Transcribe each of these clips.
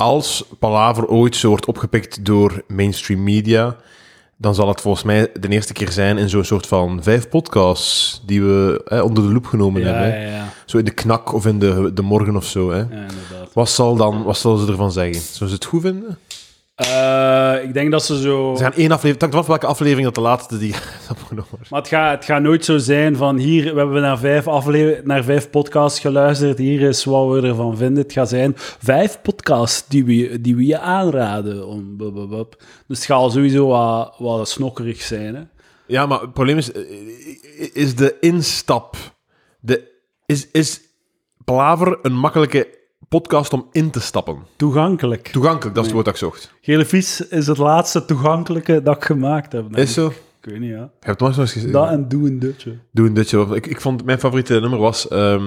als Palaver ooit zo wordt opgepikt door mainstream media, dan zal het volgens mij de eerste keer zijn in zo'n soort van vijf podcasts die we hè, onder de loep genomen Ja, hebben. ja, hè. ja. Zo in de knak of in de, de morgen of zo. Hè. ja inderdaad. Wat, zal dan, wat zullen ze ervan zeggen? Zullen ze het goed vinden? Eh, ik denk dat ze zo... Ze gaan één aflevering... Het hangt af welke aflevering dat de laatste die opgenomen wordt. Maar het gaat, het gaat nooit zo zijn van hier, we hebben naar vijf, naar vijf podcasts geluisterd, hier is wat we ervan vinden. Het gaat zijn vijf podcasts die we, die we je aanraden. Om. Dus het gaat sowieso wat, wat snokkerig zijn. Hè? Ja, maar het probleem is... eh, Is de instap... De, is, is Palaver een makkelijke podcast om in te stappen? Toegankelijk. Toegankelijk, dat is het woord dat ik zocht. Gele fiets is het laatste toegankelijke dat ik gemaakt heb. Is zo? Ik weet niet, ja. Je hebt het nog eens gezien. Dat en Doe een Dutje. Doe een dutje. Ik, ik vond... Mijn favoriete nummer was... ehm,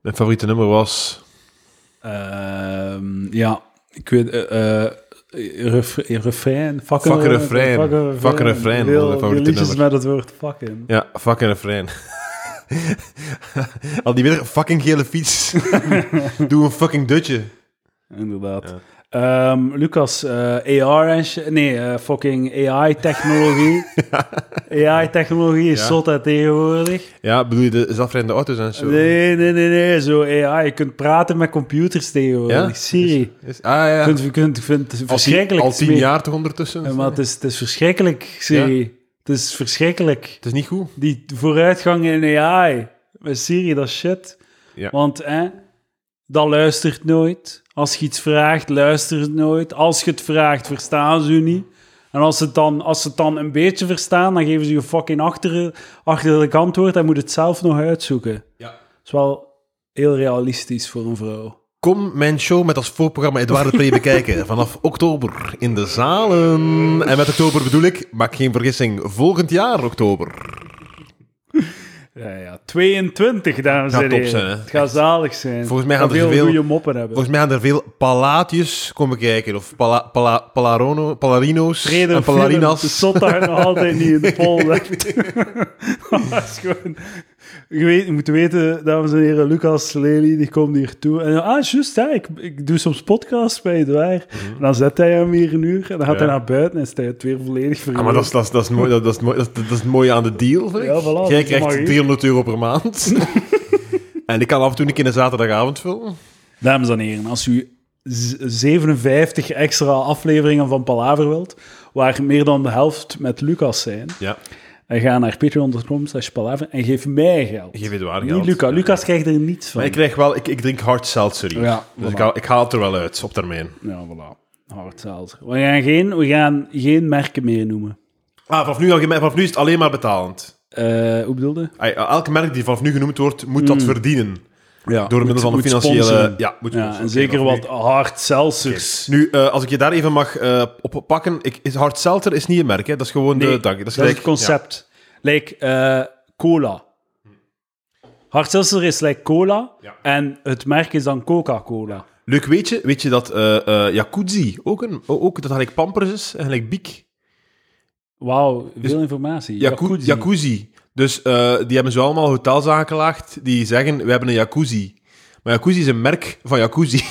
mijn favoriete nummer was... Ehm, ja, ik weet... eh, ref, refrein. Fucking, Fucking refrein. Fucking refrein, Veel, liedjes nummer. met het woord fucking. Ja, fucking refrein. Al die weer fucking gele fiets. Doe een fucking dutje. Inderdaad. Ehm, Lucas, eh, AR en Nee, eh, fucking AI-technologie. AI-technologie is Ja. zot hè, tegenwoordig. Ja, bedoel je de zelfrijdende auto's en zo? Nee, nee, nee, nee. Zo AI. Je kunt praten met computers tegenwoordig. Ja? Siri. Is- ah ja. Je vindt het al tien, verschrikkelijk. al tien jaar toch ondertussen? Maar het is, het is verschrikkelijk, Siri. Het is verschrikkelijk. Het is niet goed. Die vooruitgang in AI. Met Siri, dat is shit. Ja. Want, hè, dat luistert nooit. Als je iets vraagt, luistert het nooit. Als je het vraagt, verstaan ze u niet. En als ze het dan, als ze het dan een beetje verstaan, dan geven ze je fucking achter, achterlijk antwoord en moet het zelf nog uitzoeken. Ja. Dat is wel heel realistisch voor een vrouw. Kom mijn show met als voorprogramma Edouard de Pre bekijken. Vanaf oktober in de zalen. En met oktober bedoel ik, maak geen vergissing, volgend jaar oktober. Ja, ja. 22, dames en heren. zijn. Het gaat zalig zijn. Volgens mij gaan er veel veel- goede moppen hebben. Volgens mij gaan er veel palaatjes komen kijken. Of pala, pala, palarono, pallarino's Reden en film, palarinas. De zot daar nog altijd niet in de pol hebt. dat is gewoon... Je, weet, je moet weten, dames en heren, Lucas Lely, die komt hier toe. En ah, juist, ja, ik, ik doe soms podcasts bij Edouard. En dan zet hij hem hier een uur en dan gaat Mhm. Ja. hij naar buiten en is hij het weer volledig vergeten. Ah, maar dat is, dat, is, dat, is mooi, dat, is mooi, dat, is- dat is het mooie aan de deal, vind ik. Ja, voilà, Jij krijgt mag je. 300 euro per maand. en ik kan af en toe een keer een zaterdagavond vullen. Dames en heren, als u z- 57 extra afleveringen van Palaver wilt, waar meer dan de helft met Lucas zijn, Ja, dan ga naar patreon.com slash palaver en geef mij geld. geef Edouard Niet geld. Lucas. Lucas krijgt er niets van. Maar ik krijg wel, ik, ik drink hard seltzer hier. Ja, dus voilà. ik, haal, ik haal het er wel uit, op termijn. Ja, voilà. Hard zelfs. We gaan geen, we gaan geen merken meer noemen. Ah, vanaf nu, vanaf nu is het alleen maar betalend. Eh, hoe bedoelde? Ah, Elke merk die vanaf nu genoemd wordt, moet dat verdienen. Ja, Door middel van een financiële... Ja, moet Ja, en zeker wat nu. hard seltzers. Nu, eh, als ik je daar even mag eh, op pakken. Ik, is hard seltzer is niet een merk, hè? Dat is gewoon Nee, de... Dank, dat is, Dat is gelijk- het concept. Like eh, cola. Hard seltzer is like cola Ja. en het merk is dan Coca-Cola. Leuk weet je, weet je dat eh eh Jacuzzi ook, een, ook dat gelijk Pampers is en gelijk Biek. Wauw, veel informatie. Jacu- Jacuzzi. jacuzzi. Dus eh, die hebben zo allemaal hotels aangelaagd die zeggen, we hebben een jacuzzi. Maar jacuzzi is een merk van jacuzzi.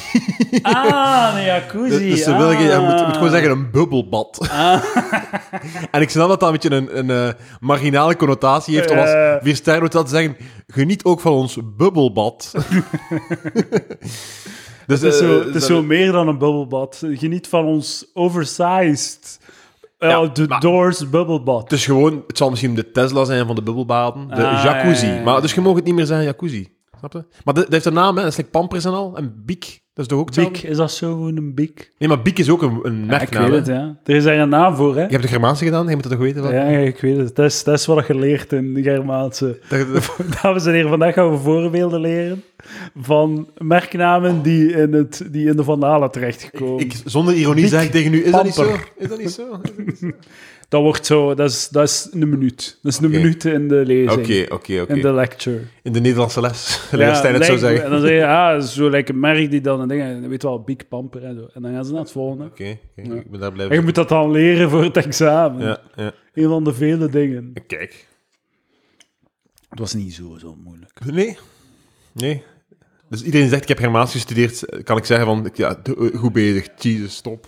Ah, een jacuzzi. dus ze willen, je, ah. moet, je moet gewoon zeggen een bubbelbad. en ik snap dat dat een beetje een, een eh, marginale connotatie heeft om als Eh. hotel te zeggen, geniet ook van ons bubbelbad. dus, Het is, zo, het is zo meer dan een bubbelbad. Geniet van ons oversized Ja, de maar- Doors bubbelbad. Het is gewoon, het zal misschien de Tesla zijn van de bubbelbaden. De Ah, jacuzzi. ja, ja, ja. Maar, dus je mag het niet meer zeggen jacuzzi. Snap je? Maar dat dat heeft een naam, hè. Dat is like Pampers en al. En Biek, dat is toch ook hetzelfde? Is dat zo gewoon een bik? Nee, maar Biek is ook een, een Ja, ik merknaam, weet het, ja. Er is daar een naam voor, hè? Je hebt de Germaanse gedaan, je moet dat toch weten? Wel? Ja, ik weet het. Dat is, dat is wat je leert in de Germaanse. Dames en heren, vandaag gaan we voorbeelden leren van merknamen die in, het, die in de vandalen terechtgekomen. ik, zonder ironie Biek, zeg ik tegen u, is dat niet zo? Is dat niet zo? Dat wordt zo, dat is, dat is een minuut. Dat is een minuut in de lezing. oké, oké. In de lecture. In de Nederlandse les. Het zo zeggen. En dan zeg je, ah, dat is zo lijkt een merk die dan een ding, weet wel, Big Pamper en zo. En dan gaan ze naar het volgende. Oké, Ja. ik ben daar En blijven. je moet dat dan leren voor het examen. Ja, ja. Een van de vele dingen. Kijk. Het was niet zo, zo moeilijk. Nee. Nee. Dus iedereen zegt, ik heb Germaans gestudeerd, kan ik zeggen van, ja, goed bezig, Jesus, stop.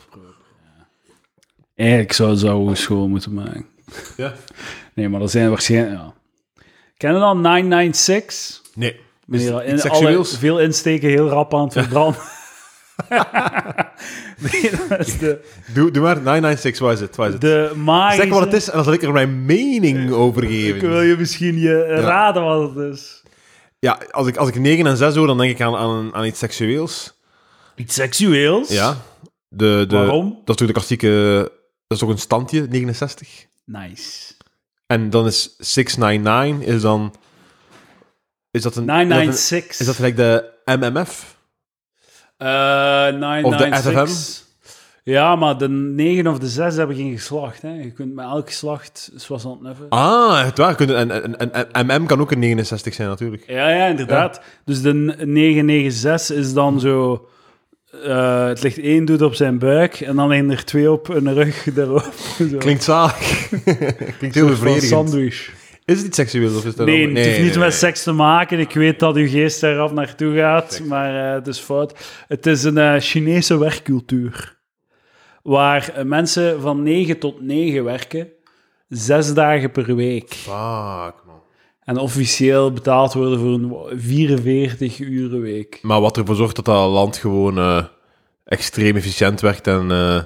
Eigenlijk zou ook school moeten maken. Ja? Nee, maar er zijn waarschijnlijk... Ja. Ken je dan 996? Nee. Meneer, in alle, seksueels? veel insteken, heel rap aan het verbranden. nee, dat is de, Doe, doe maar, 996, wat is het? Is het? de magische... Zeg wat het is en dan zal ik er mijn mening over Ik geven. wil je misschien je raden wat het is. Ja, als ik, als ik 9 en 6 hoor, dan denk ik aan, aan, aan iets seksueels. Iets seksueels? Ja. De, de, Waarom? Dat is toch de klassieke... Dat is toch een standje, 69? Nice. En dan is 699, is dan... Is dat een... Is dat, 996. een- is dat gelijk de MMF? Eh, 996. FFM? Ja, maar de 9 of de 6 hebben geen geslacht. Hè. Je kunt met elk geslacht zoals aan het neffen. Ah, het waar. En, en, en, en MM kan ook een 69 zijn, natuurlijk. Ja, ja, inderdaad. Dus de 996 is dan zo... eh, het ligt één doet op zijn buik en dan liggen er twee op een rug erop. Zo. Klinkt zalig. Klinkt heel Van bevredigend. sandwich. Is het iets seksueels of is dat Nee, ook- het heeft niet nee, met nee. seks te maken. Ik weet dat uw geest daaraf naartoe gaat, maar eh, het is fout. Het is een eh, Chinese werkcultuur. Waar eh, mensen van 9 tot 9 werken, zes dagen per week. Fuck. En officieel betaald worden voor een 44 uren week. Maar wat ervoor zorgt dat dat land gewoon eh, extreem efficiënt werkt en, eh,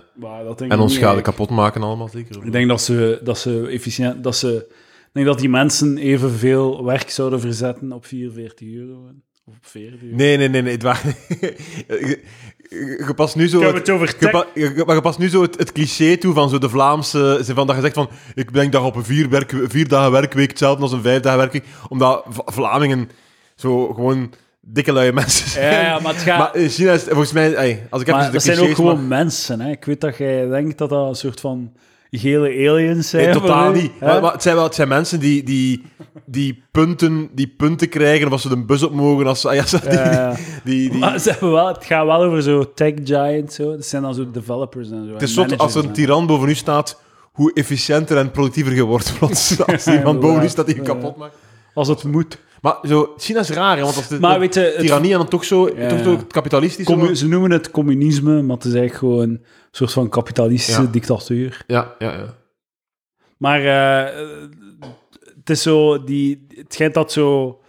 en ons schade kapot maken allemaal, zeker? Ik denk dat ze, dat ze efficiënt... Dat ze, ik denk dat die mensen evenveel werk zouden verzetten op 44 uur. gewoon. Of op 40 uur. Nee, nee, nee, nee. Het waar... je, past nu zo... Ik heb het- het over je, tech. pa- je- maar je past nu zo het, het cliché toe van zo de Vlaamse... ze Van dat je zegt van, ik denk dat op een vier, werk, vier dagen werkweek hetzelfde als een vijf dagen werkweek. Omdat Vlamingen zo gewoon dikke luie mensen zijn. Ja, ja, maar het gaat... Maar in China is het volgens mij... ey, als ik Maar de dat zijn ook gewoon mensen. Hè? Ik weet dat jij denkt dat dat een soort van gele aliens zijn. Nee, totaal niet. Maar, maar het, zijn wel, het zijn mensen die, die, die, punten, die punten krijgen of als ze de bus op mogen. Als, ja, die, Ja, die, die, Maar ze hebben wel, het gaat wel over zo tech giants. Zo. Dat zijn dan zo developers en zo. het is zot als er een tiran boven u staat, hoe efficiënter en productiever je wordt. Als iemand boven u staat die je kapot maakt. Als het moet. Maar zo, China is raar, hè, want als de, Maar weet je, tirannie en dan toch zo, Ja, toch zo kapitalistisch. ze noemen het communisme, maar het is eigenlijk gewoon een soort van kapitalistische Ja. dictatuur. Ja, ja, ja. Maar eh, het is zo, die, het schijnt dat, zo,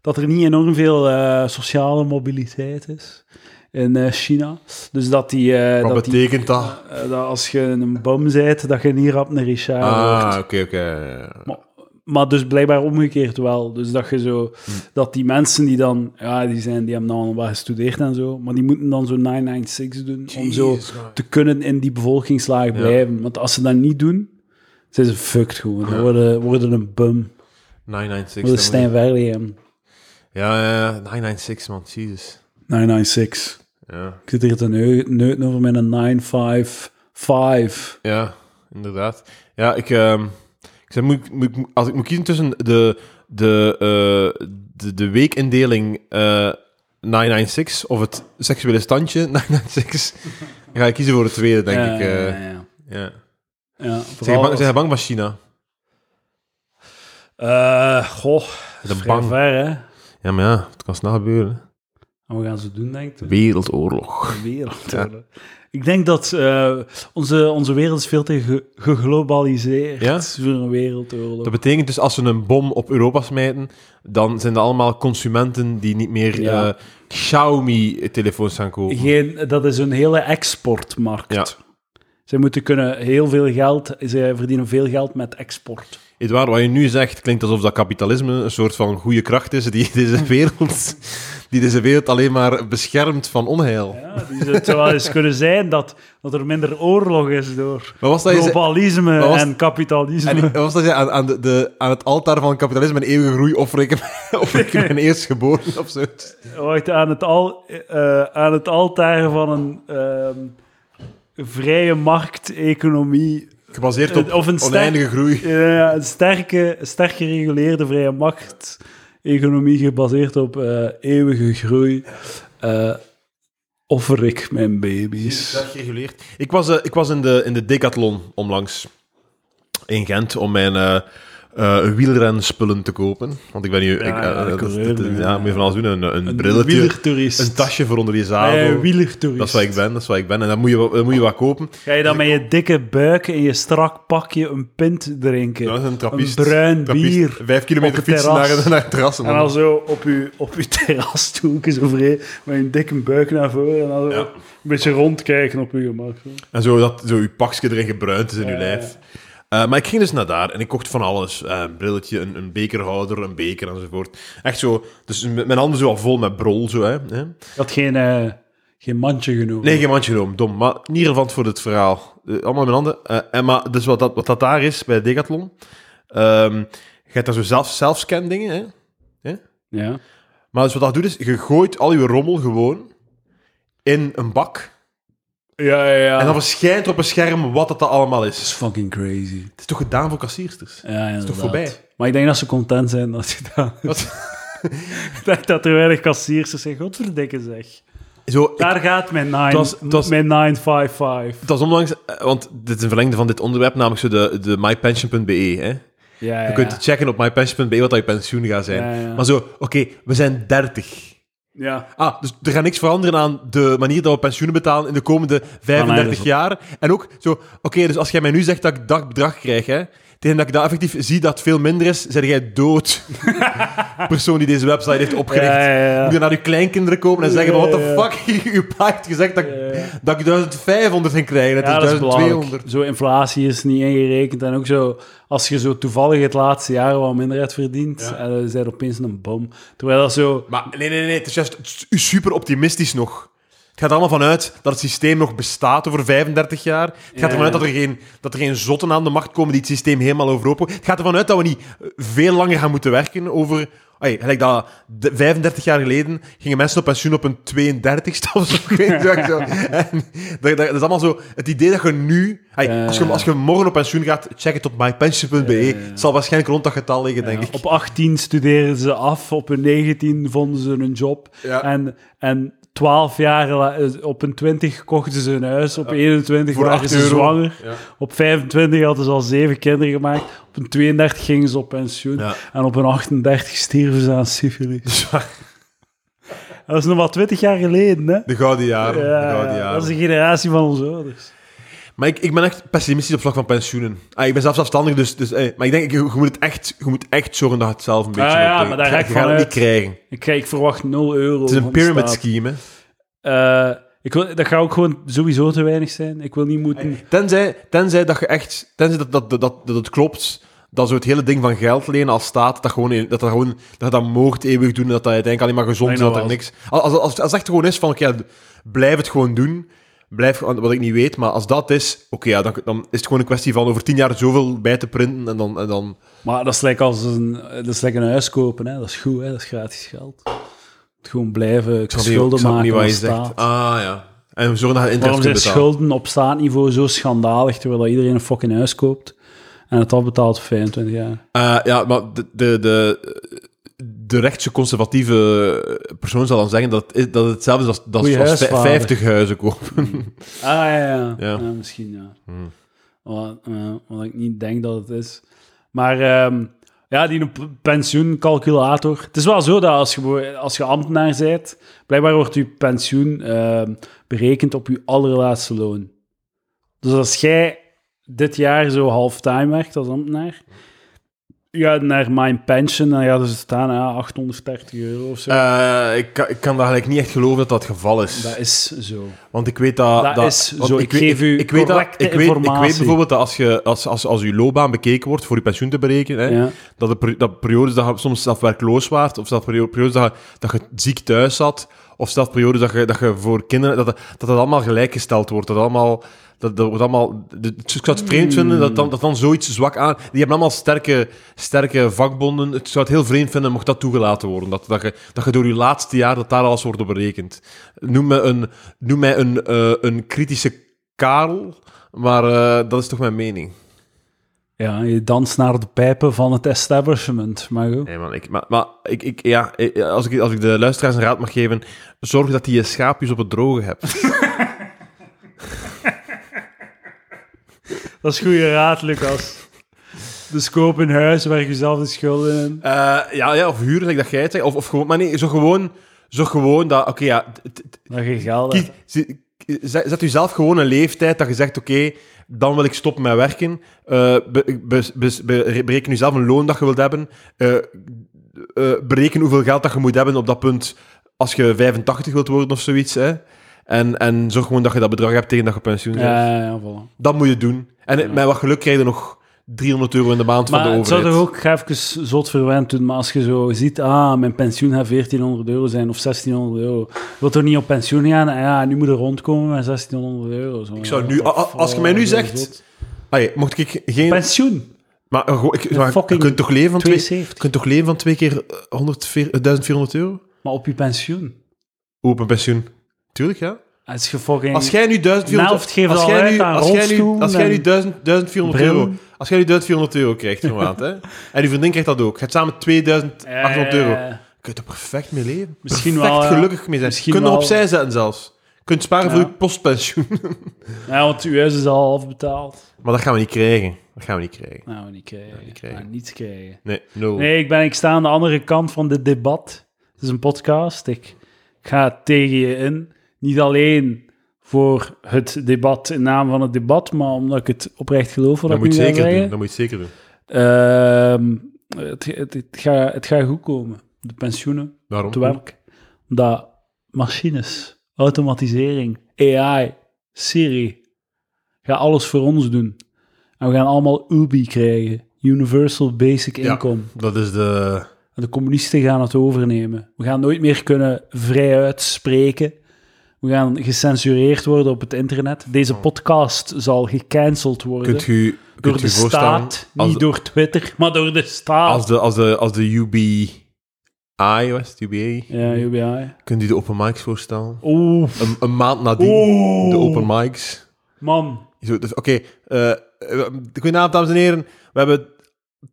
dat er niet enorm veel eh, sociale mobiliteit is in eh, China. Dus dat die... eh, Wat dat die betekent dat? dat als je een bom bent, dat je niet rap een Richard Ah, wordt. oké, oké. ja. Maar, maar dus blijkbaar omgekeerd wel. Dus dat je zo... Hm. Dat die mensen die dan... Ja, die, zijn, die hebben dan al wat gestudeerd en zo. Maar die moeten dan zo 996 doen om zo man. te kunnen in die bevolkingslaag blijven. Want als ze dat niet doen, zijn ze fucked gewoon. Ze worden, worden een bum. 996. Worden Stijn Verliam. Ja, ja, ja, 996, man. Jezus. 996. Ja. Ik zit hier te neu- neuten over met een 955. Ja, inderdaad. Ja, ik, ehm, moet, moet, als ik moet kiezen tussen de, de, eh, de, de weekindeling eh 996 of het seksuele standje 996, dan ga ik kiezen voor het tweede, denk Ja, ik. ja, eh. ja, ja. ja. Ja, Zijn je bang, als- zijn je bang van China? Eh, goh, De bang. ver, hè. Ja, maar ja, het kan snel gebeuren. En we gaan ze doen, denk ik. Wereldoorlog. De wereld. Ik denk dat eh, onze, onze wereld is veel te ge- geglobaliseerd Ja? voor een wereldoorlog. Dat betekent dus als ze een bom op Europa smijten, dan zijn dat allemaal consumenten die niet meer Ja. eh, Xiaomi-telefoons gaan kopen. Geen, dat is een hele exportmarkt. Ja. Zij moeten kunnen heel veel geld, zij verdienen veel geld met export. Edouard, wat je nu zegt, klinkt alsof dat kapitalisme een soort van goede kracht is die deze wereld, die deze wereld alleen maar beschermt van onheil. Ja, dus het zou wel eens kunnen zijn dat, dat er minder oorlog is door Wat was dat zei? globalisme wat was- en kapitalisme. En, wat was dat je aan, aan, de, de, aan het altaar van kapitalisme en eeuwige groei offer ik, offer ik mijn eerstgeboren of zo. Wacht, aan het, al, eh, aan het altaar van een ehm, vrije markteconomie, Gebaseerd op Of een oneindige groei. ja, een sterke, sterk gereguleerde vrije markteconomie gebaseerd op eh, eeuwige groei, eh, offer ik mijn baby's. Sterk gereguleerd. Ik was, eh, ik was in, de, in de Decathlon onlangs in Gent om mijn, eh, eh wielrenspullen te kopen. Want ik ben nu... ik, eh, ja, dat is- coureur, dit- ja. ja, moet je van alles doen. Een, een, Een brilletje, een tasje voor onder je zadel. Nee, een wielertoerist. dat is wat ik ben, dat is wat ik ben. En dan moet je, wat- dan moet je wat kopen. Ga je dan met je dikke buik en je strak pakje een pint drinken? Dat is een trappist. Een bruin trappist. bier. Vijf kilometer fietsen naar, naar het terras. En dan zo op je, op je terrasstoeltje zo vrij, met een dikke buik naar voren en dan zo Ja. een beetje rondkijken op je gemak. zo. En zo, dat, zo je pakje erin gebruind is in je Ja, lijf. Eh, maar ik ging dus naar daar en ik kocht van alles. Eh, een brilletje, een, een bekerhouder, een beker enzovoort. Echt zo, dus mijn handen zo al vol met brol. Zo, hè, hè. Je had geen, eh, geen mandje genomen. Nee, geen mandje genomen, dom. Maar niet relevant voor het verhaal. Allemaal mijn handen. En maar, dus wat dat, wat dat daar is bij Decathlon. ehm je hebt daar zo zelf, zelfscan dingen, hè. Ja. Maar dus wat dat doet is, je gooit al je rommel gewoon in een bak. Ja, ja, ja. En dan verschijnt er op een scherm wat dat allemaal Dat is. is fucking crazy. Het is toch gedaan voor kassiersters? Ja, is toch voorbij? Maar ik denk dat ze content zijn dat je dat... Wat? ik denk dat er weinig kassiers zijn. Godverdikke zeg. Zo, ik- Daar gaat mijn 9, Het was- het was- mijn 955. Het was onlangs, eh, want dit is een verlengde van dit onderwerp, namelijk zo de, de mypension.be. Hè? Ja, ja. Je kunt checken op mypension.be wat dat je pensioen gaat zijn. Ja, ja. Maar zo, oké, we zijn 30. Ja. Ah, dus er gaat niks veranderen aan de manier dat we pensioenen betalen in de komende 35 dus op- jaar. En ook zo, oké, dus als jij mij nu zegt dat ik dat bedrag krijg, hè, tegen dat ik dat effectief zie dat veel minder is, zeg jij dood. Persoon die deze website heeft opgericht. Ja, ja, ja. Moet je naar uw kleinkinderen komen en zeggen: van, What the fuck? Uw pa heeft gezegd dat, dat ik 1500 ging krijgen. Het is dat is 1200. belangrijk. Zo inflatie is niet ingerekend. En ook zo, als je zo toevallig het laatste jaar wat minder hebt verdiend, Ja. en dan is er opeens een bom. Terwijl dat zo... Maar nee, nee, nee, het is juist super optimistisch nog. Het gaat er allemaal vanuit dat het systeem nog bestaat over 35 jaar. Het gaat ervan uit dat er, geen, dat er geen zotten aan de macht komen die het systeem helemaal overhoop. Het gaat ervan uit dat we niet eh, veel langer gaan moeten werken over... Ay, gelijk dat de- 35 jaar geleden gingen mensen op pensioen op een 32ste of zo. Dat, dat is allemaal zo... Het idee dat je nu... als, je, als je morgen op pensioen gaat, check het op mypension.be. Het zal waarschijnlijk rond dat getal liggen, denk Ja, ik. Op 18 studeerden ze af, op hun 19 vonden ze een job. Ja. En, en 12 jaar eh, op een 20 kochten ze een huis, op 21 Voor waren 8 ze euro. zwanger. Ja. Op 25 hadden ze al zeven kinderen gemaakt. Op een 32 gingen ze op pensioen. Ja. En op een 38 stierven ze aan syfilis. Dat is nog maar 20 jaar geleden, hè? De gouden jaren. de gouden ja, jaren. dat is de generatie van onze ouders. Maar ik, ik ben echt pessimistisch op vlak van pensioenen. Ah, ik ben zelf zelfstandig, dus... dus eh, maar ik denk, je, je moet het echt, je moet echt zorgen dat je het zelf een beetje Ah, ja, maar daar ga ik het vanuit. niet krijgen. Ik, ik verwacht 0 euro. Het is een van pyramid scheme, hè. Eh, ik wil, dat gaat ook gewoon sowieso te weinig zijn. Ik wil niet moeten... Tenzij, tenzij dat je echt... Tenzij dat, dat, dat, dat, dat het klopt dat zo het hele ding van geld lenen als staat, dat, gewoon, dat, dat, gewoon, dat je dat mocht eeuwig doen, dat dat uiteindelijk alleen maar gezond is, dat er niks... Als, als, als, het echt gewoon is van, oké, blijf het gewoon doen, blijf, wat ik niet weet, maar als dat is, oké, ja, dan, dan is het gewoon een kwestie van over tien jaar zoveel bij te printen en dan... En dan Maar dat is lekker als een, dat is lekker een huis kopen, hè. Dat is goed, hè. Dat is gratis geld. Het gewoon blijven ik schulden ik maken niet wat je staat. zegt. Ah, ja. En dat je interest Waarom zijn schulden op staatniveau zo schandalig, terwijl dat iedereen een fucking huis koopt en het afbetaalt voor 25 jaar? Eh, ja, maar de, de, de, de rechtse conservatieve persoon zal dan zeggen dat het, dat het hetzelfde is als, dat Goeie als vij- huisvader. 50 huizen kopen. Ah, ja, ja. Ja. ja. misschien, ja. Hmm. Wat, eh, wat ik niet denk dat het is. Maar ehm, ja, die pensioencalculator. Het is wel zo dat als je, als je ambtenaar bent, blijkbaar wordt je pensioen ehm, berekend op je allerlaatste loon. Dus als jij dit jaar zo halftime werkt als ambtenaar, gaat naar mijn pension, dan gaat er staan ja, 830 euro of zo. Eh, ik, kan, ik kan dat eigenlijk niet echt geloven dat dat het geval is. dat is zo. Want ik weet dat... Dat is want zo. Ik geef u ik weet dat, ik weet, ik weet informatie. bijvoorbeeld dat als, je, als, als, als je loopbaan bekeken wordt voor je pensioen te berekenen, hè, Ja. dat, de, dat periodes dat je soms zelf werkloos waart, of perio- periodes dat je, dat je ziek thuis zat, of zelf periodes dat je, dat je voor kinderen, dat, dat dat allemaal gelijkgesteld wordt. Dat allemaal, dat, dat wordt allemaal, ik zou het vreemd vinden dat dan, dat dan zoiets zwak aan... Die hebben allemaal sterke, sterke vakbonden. Het zou het heel vreemd vinden mocht dat toegelaten worden. Dat, dat, je, dat je door je laatste jaar, dat daar alles wordt op berekend. Noem mij een, noem mij een, eh, een kritische Karel, maar eh, dat is toch mijn mening. Ja, je danst naar de pijpen van het establishment. Maar goed. Nee, man, ik, maar, maar ik, ik, ja, ik- als, ik, als ik de luisteraars een raad mag geven, zorg dat je je schaapjes op het droge hebt. Dat is goede raad, Lucas. Dus koop een huis, werk jezelf de schulden in. Eh, ja, ja, of huren, zeg dat jij het zegt. Of, of gewoon, maar nee, zo gewoon, zo gewoon dat, oké, ja, t- t- Dat je geld kies- zet, zet u zelf gewoon een leeftijd dat je zegt, oké, dan wil ik stoppen met werken. Eh, be- be- be- be- bereken u zelf een loon dat je wilt hebben. Eh, eh, bereken hoeveel geld dat je moet hebben op dat punt als je 85 wilt worden of zoiets. Hè? En, en zorg gewoon dat je dat bedrag hebt tegen dat je pensioen bent. Ja, ja, ja, voilà. Dat moet je doen. En Ja. met wat geluk krijg je nog 300 euro in de maand van Maar de het zou overheid. toch ook ga even zot verwend doen, maar als je zo ziet, ah, mijn pensioen gaat 1400 euro zijn of 1600 euro. Je wilt toch niet op pensioen gaan? En ja, nu moet er rondkomen met 1600 euro. Zo. Ik zou nu- als je mij nu zegt-. Allee, mocht ik geen... Pensioen, Maar, eh, ik, maar je kunt toch leven van twee... Je 72. kunt toch leven van twee keer eh, 104 eh, 1400 euro? Maar op je pensioen. Open pensioen. Tuurlijk, ja. Als je fucking... Als jij nu 1400 Helft geeft als jij nu, als jij nu, rolstoel als jij nu en 1000, 1400 bril. euro, als jij nu 1400 euro krijgt per maand, hè, en je vriendin krijgt dat ook, je hebt samen 2800 euro, kun je er perfect mee leven. Misschien perfect wel, gelukkig mee zijn. Misschien Kun je wel. opzij zetten zelfs. Je kunt sparen voor je postpensioen. Ja, want uw huis is al half betaald. maar dat gaan we niet krijgen. Dat gaan we niet krijgen. Nou, niet krijgen. niet krijgen. Nou, niets krijgen. Nee, nul. Nee, ik, ben, ik sta aan de andere kant van dit debat. Het is een podcast. Ik ga tegen je in. Niet alleen voor het debat in naam van het debat, maar omdat ik het oprecht geloof wat dat ik moet nu zeker doen. Dat moet je zeker doen. Ehm, het, het, het, gaat, het gaat goed komen. De pensioenen, Waarom? het werk. Omdat machines, automatisering, AI, Siri, gaan alles voor ons doen. En we gaan allemaal UBI krijgen. Universal Basic Ja. Income. Dat is de... En de communisten gaan het overnemen. We gaan nooit meer kunnen vrijuit spreken. We gaan gecensureerd worden op het internet. Deze podcast zal gecanceld worden. Kunt u, door kunt de u staat. Niet de- door Twitter, maar door de staat. Als de, als de, als de UBI... was het? UBA? Ja, UBI. Kunt u de open mics voorstellen? Oeh, Een, een maand nadien, de open mics. man. Zo, dus, Oké, eh, eh, goedenavond dames en heren. We hebben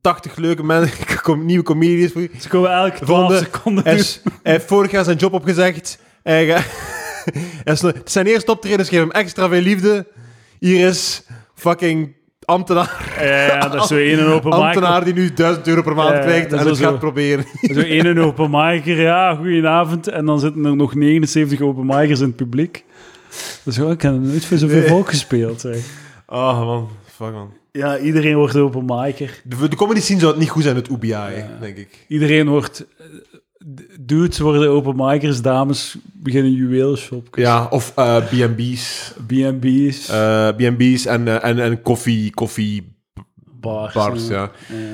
80 leuke mensen, nieuwe comedians voor u. Ze komen elke 12 Vonden- seconden Hij, heeft vorig jaar zijn job opgezegd. Is, het zijn eerste optredens, geef hem extra veel liefde. Hier is fucking ambtenaar, Ja, dat is zo één open mic. ambtenaar die nu 1000 euro per maand Ja, krijgt dat en is het wel gaat zo. proberen. Zo één open micer, ja, goedenavond. En dan zitten er nog 79 open micers in het publiek. Dus ja, ik heb nooit voor zoveel Nee. volk gespeeld. Zeg. Oh man, fuck man. Ja, iedereen wordt open micer. De, de comedy scene zou het niet goed zijn, het UBI, Ja. denk ik. Iedereen wordt... Dudes worden open micers, dames beginnen juweelshopjes. Ja, of eh, B&B's. B&B's, Eh, B&B's en, eh, en, en koffie, koffie bars. bars, ja. Ja.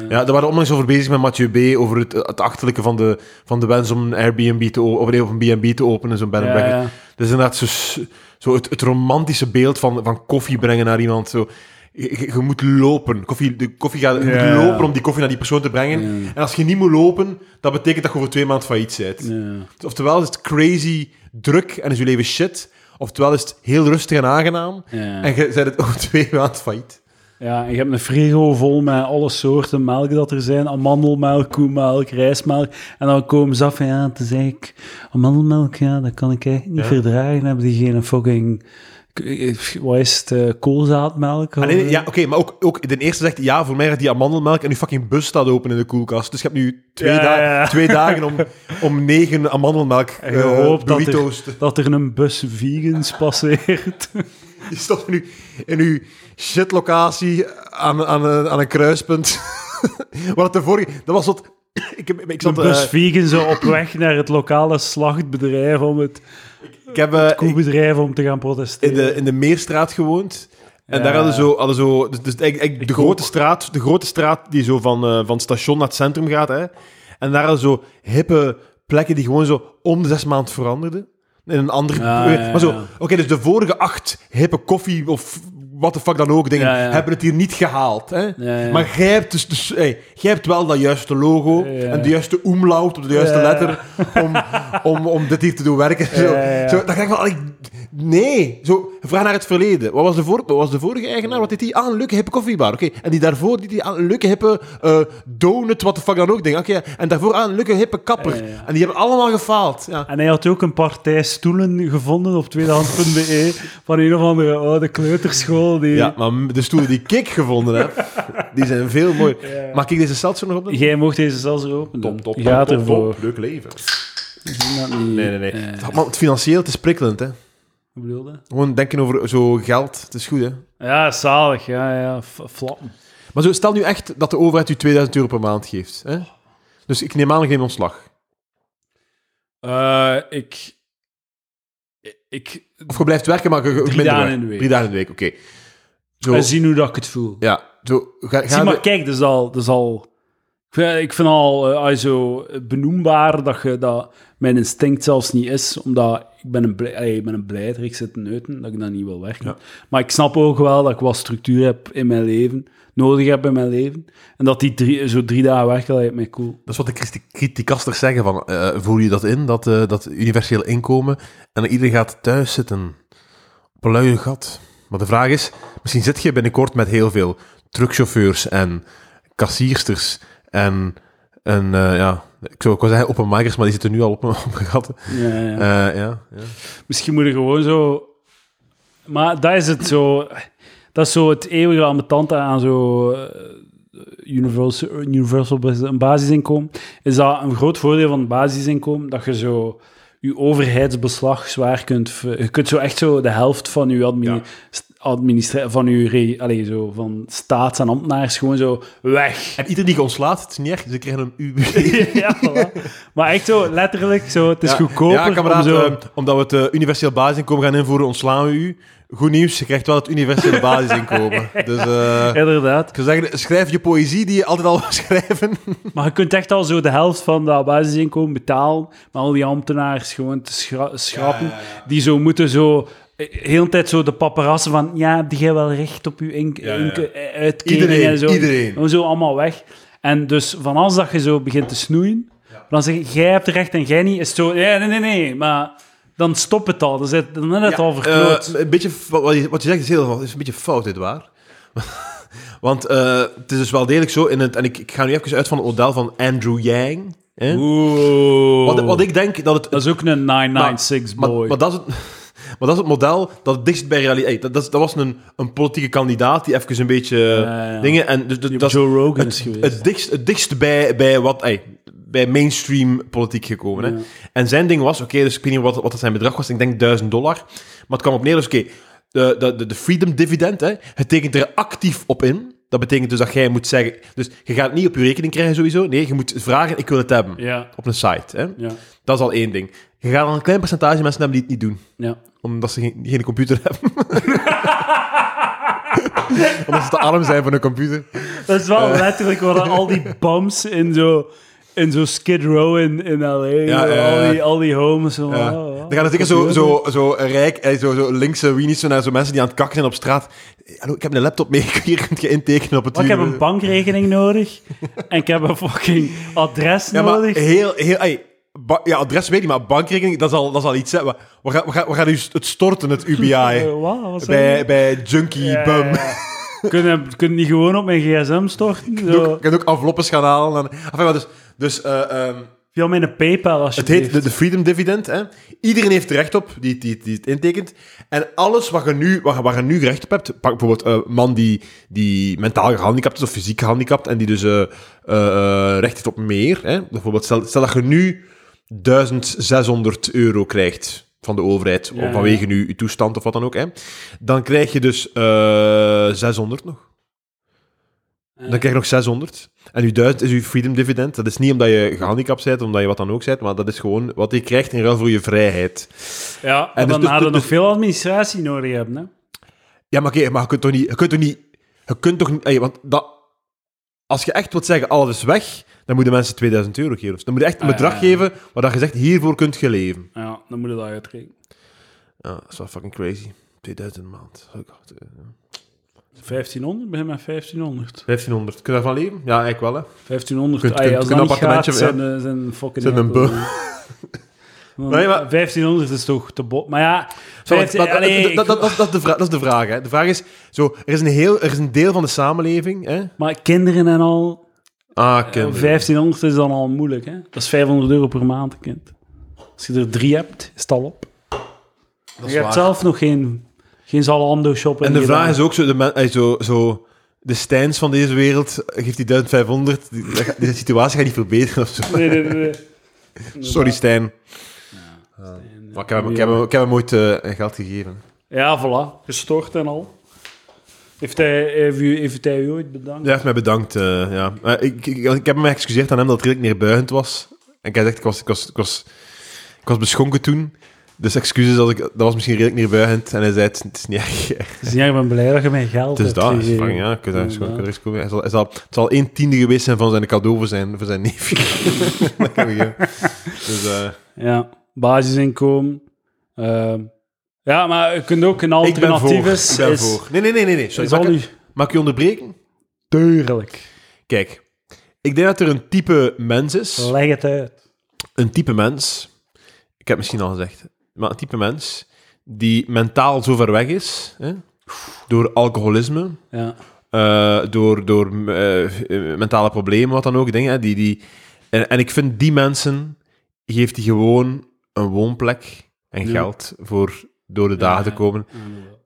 Ja, daar waren onlangs over bezig met Mathieu B. over het, het achterlijke van de, van de wens om een Airbnb te, of een B&B te openen, zo'n bed Ja. Dus inderdaad zo, zo het, het romantische beeld van, van koffie brengen naar iemand. Zo. Je, moet lopen. Koffie, de koffie gaat, je Ja. moet lopen om die koffie naar die persoon te brengen. Ja. En als je niet moet lopen, dat betekent dat je over twee maanden failliet bent. Ja. Oftewel is het crazy druk en is je leven shit. Oftewel is het heel rustig en aangenaam. En je bent het over twee maanden failliet. Ja, en je hebt een frigo vol met alle soorten melk dat er zijn. Amandelmelk, koemelk, rijstmelk. En dan komen ze af van, ja, het is eigenlijk... Amandelmelk, ja, dat kan ik eigenlijk niet verdragen. Dan hebben die geen fucking... Wat is het? eh, koolzaadmelk? Ah, nee, nee, Of- ja, oké, maar ook, ook de eerste zegt, ja, voor mij gaat die amandelmelk en uw fucking bus staat open in de koelkast. Dus je hebt nu twee, Ja, da- ja. twee dagen om, om negen amandelmelk En je eh, hoopt dat er-. Dat er een bus vegans passeert. Stond in uw, in uw shitlocatie aan, aan, een- aan een kruispunt. Wat de vorige... Dat was wat... Ik, ik, Een zat, bus eh, vegan zo op weg naar het lokale slachtbedrijf om het ik heb eh, om te gaan protesteren. in, de, in de Meerstraat gewoond. En Ja. daar hadden zo, hadden zo dus, dus eigenlijk- eigenlijk de, grote straat, de grote straat die zo van, eh, van het station naar het centrum gaat. Hè. En daar hadden zo hippe plekken die gewoon zo om de zes maanden veranderden. In een andere... Ja, ja, maar zo, oké, dus de vorige acht hippe koffie of wat de fuck dan ook dingen, Ja, ja. hebben het hier niet gehaald. Hè. Ja. Maar jij hebt, dus, dus, hey, jij hebt wel dat juiste logo en de juiste umlaut op de juiste letter om, om, om dit hier te doen werken. Zo. Zo, dan denk ik van, nee. Zo, vraag naar het verleden. Wat was de, voor, wat was de vorige eigenaar? Wat deed hij? Ah, een leuke hippe koffiebar. Oké. En die daarvoor deed hij aan een leuke hippe eh, donut, wat de fuck dan ook. Denk. Oké. En daarvoor aan een leuke hippe kapper. Ja, ja, ja. En die hebben allemaal gefaald. Ja. En hij had ook een partij stoelen gevonden op tweedehands.be van een of andere oude kleuterschool. Die... ja, maar de stoelen die ik gevonden heb, die zijn veel mooi. Ja. Mag ik deze seltzer nog op? Jij mocht deze zelfs open doen. Top, top, top, top. Leuk leven. Ik zie dat niet. Nee, nee, nee. Man, het financieel, het is prikkelend, hè. Hoe bedoel je? Gewoon denken over zo geld. Het is goed, hè. Ja, zalig. Ja, ja. Flappen. Maar zo, stel nu echt dat de overheid u 2000 euro per maand geeft. Hè? Dus ik neem aan geen ontslag. Eh, ik... Ik... Of je blijft werken, maar je, Drie minder dagen in de week. Drie dagen in de week, oké. Zo, We zien hoe dat ik het voel. ja, zo, ga, ga Zie maar, kijk, dat is al... Dat is al ik vind, ik vind al eh, als je zo benoembaar dat, je, dat mijn instinct zelfs niet is, omdat ik ben een, blij, ik ben een blijder, ik zit neuten, dat ik dat niet wil werken. Ja. Maar ik snap ook wel dat ik wat structuur heb in mijn leven, nodig heb in mijn leven. En dat die drie, zo drie dagen werken, dat lijkt mij cool. Dat is wat de criticasters zeggen. Van, eh, voel je dat in, dat, eh, dat universeel inkomen? En dat iedereen gaat thuis zitten. Op een luie gat. Maar de vraag is, misschien zit je binnenkort met heel veel truckchauffeurs en kassiersters en, en eh, ja, ik zou ook wel zeggen openmakers, maar die zitten nu al op een gat. Ja, ja. Eh, ja, ja. Misschien moet je gewoon zo... Maar dat is het zo... Dat is zo het eeuwige ambetante aan zo... eh, Universal, universal een basisinkomen. Is dat een groot voordeel van het basisinkomen? Dat je zo je overheidsbeslag zwaar kunt... Je kunt zo echt zo de helft van je admi Ja. administra- van re- allee, zo, van staats- en ambtenaars gewoon zo weg. En iedereen die je ontslaat, het is niet erg, ze krijgen een U. ja, voilà. Maar echt zo, letterlijk, zo, het is Ja, goedkoper Ja, kameraad, om zo... eh, omdat we het eh, universeel basisinkomen gaan invoeren, ontslaan we u. Goed nieuws, je krijgt wel het universele basisinkomen. Dus eh, Inderdaad. ik zou zeggen, schrijf je poëzie die je altijd al wil schrijven. Maar je kunt echt al zo de helft van dat basisinkomen betalen, maar al die ambtenaars gewoon te schra- schrappen, die zo moeten zo eh, heel de tijd zo de paparazzen van ja, heb jij wel recht op je ink- Ja, eh, uitkering Iedereen, en zo. iedereen. Zo allemaal weg. En dus van als dat je zo begint te snoeien, dan zeg je, jij hebt recht en jij niet, is het zo, ja, nee, nee, nee, maar dan stop het al. Dan is het, het al verkloot. Eh, een beetje, wat je, wat je zegt is, heel, is een beetje fout, dit waar. Want eh, het is dus wel degelijk zo, in het, en ik, ik ga nu even uit van het model van Andrew Yang. Hè? Oeh. Wat, wat ik denk dat het dat is ook een 996 Maar, boy. maar, dat is het, maar dat is het model dat het dichtst bij realiteit... Dat, dat, was een, een politieke kandidaat die even een beetje Ja, ja. dingen... En dus, dus, dat is Joe Rogan is het, geweest. het, dichtst, het dichtst bij, bij wat... ey, bij mainstream politiek gekomen. Hè? En zijn ding was, oké, dus ik weet niet wat, wat dat zijn bedrag was, ik denk 1000 dollar. Maar het kwam op neer, dus oké, de, de, de, de freedom dividend, hè, het tekent er actief op in. Dat betekent dus dat jij moet zeggen, dus je gaat het niet op je rekening krijgen sowieso. Nee, je moet vragen, ik wil het hebben. Ja, Op een site. Hè? ja, Dat is al één ding. Je gaat al een klein percentage mensen hebben die het niet doen ja. omdat ze geen, geen computer hebben. omdat ze te arm zijn voor een computer. Dat is wel letterlijk waar al die bums in zo, in zo Skid Row in, in L.A. Ja. Al, die, al die homes. Zo, Ja. oh, Dan gaan er zeker zo, zo, zo rijk, eh, zo, zo linkse weenies naar zo mensen die aan het kakken zijn op straat. Hallo, ik heb een laptop mee, hier kunt je intekenen op het Maar ik heb een bankrekening nodig en ik heb een fucking adres Ja, maar nodig. heel, heel... ey, ja, adres weet ik, maar bankrekening, dat is al, dat is al iets. Hè. We, we, gaan, we, gaan, we gaan dus het storten, het UBI. Bij, bij Junkie Ja, Bum. Kunnen kun niet gewoon op mijn gsm storten? Zo. kunt ook enveloppes gaan halen. En, enfin, dus, dus eh, ehm, Via mijn Paypal, als je Het heet de, de Freedom Dividend. Hè. Iedereen heeft recht op die, die, die het intekent. En alles wat je nu, waar je nu recht op hebt, pak bijvoorbeeld een man die, die mentaal gehandicapt is of fysiek gehandicapt en die dus eh, eh, eh, recht heeft op meer. Hè. Bijvoorbeeld, stel, stel dat je nu 1600 euro krijgt van de overheid Ja, vanwege nu je toestand of wat dan ook. Hè. Dan krijg je dus eh 600 nog. Dan krijg je nog 600. En uw 1000 is uw freedom dividend. Dat is niet omdat je gehandicapt bent, omdat je wat dan ook bent, maar dat is gewoon wat je krijgt in ruil voor je vrijheid. Ja, En dus- dan dus- hadden we dus- nog veel administratie nodig hebben. Hè? Ja, maar oké, maar je kunt toch niet... Je kunt toch niet... Je kunt toch niet... want dat, als je echt wilt zeggen, alles is weg, dan moeten mensen 2000 euro geven. Dus dan moet je echt een Ah, bedrag ja, ja. geven waar dat je zegt, hiervoor kunt je leven. Ja, dan moet je dat uitrekenen. Ja, dat is wel fucking crazy. 2000 een maand. Oh god, eh, ja. 1500, begin met 1500. 1500. Kun je daarvan leven? Ja, eigenlijk wel, hè. 1500, Kunt- ah, kunt- als kunt dat een niet gaat, zijn, eh, zijn fucking... Zijn een bu- Want Nee, maar- 1500 is toch te bot. Maar ja, Zo, 15 maar- allee, dat, ik- dat, dat, dat, dat is de vraag, dat is de vraag. Hè. De vraag is, zo, er, is een heel, er is een deel van de samenleving... Hè? maar kinderen en al, Ah, eh, kinderen. 1500 is dan al moeilijk. Hè? Dat is 500 euro per maand, een kind. Als je er drie hebt, is het al op. Dat Je hebt waar. zelf nog geen, geen Zalando shoppen. En de vraag is ook, zo, de, men, eh, zo, zo, de Stijns van deze wereld, geeft die 1500, die, dat gaat- die situatie gaat niet verbeteren of zo. Nee, nee, nee. Sorry, Stijn. Maar ik heb, hem- ik heb, ik heb hem ooit eh, geld gegeven. Ja, voilà. Gestort en al. Heeft hij, heeft, u, heeft hij u ooit bedankt? Hij heeft mij bedankt, eh, ja. Ik, ik, ik heb me excuseerd aan hem dat het redelijk neerbuigend was. En ik heb gezegd, ik was, ik was, ik was, ik was beschonken toen. Dus excuses, als ik, dat was misschien redelijk neerbuigend. En hij zei, het, het is niet erg. Dus ja, ik ben blij dat je mij geld Het is hebt dat. gegeven. Van, ja, ik kan daar gewoon- er komen. Hij zal, hij zal, het zal één tiende geweest zijn van zijn cadeau voor zijn, voor zijn neefje. dat kan ik. Dus, eh, Ja, basisinkomen. Ja, maar je kunt ook een alternatief is... Ik ben voor. Nee, nee, nee, nee. nee. Sorry, mag, ik, mag ik je onderbreken? Tuurlijk. Kijk, ik denk dat er een type mens is. Leg het uit. Een type mens. Ik heb misschien al gezegd. Maar een type mens die mentaal zo ver weg is. Hè, door alcoholisme. Ja. eh, door door eh, mentale problemen, wat dan ook. Dingen, hè, die, die, en, en ik vind die mensen, geeft die gewoon een woonplek en Ja. geld voor door de dagen te komen.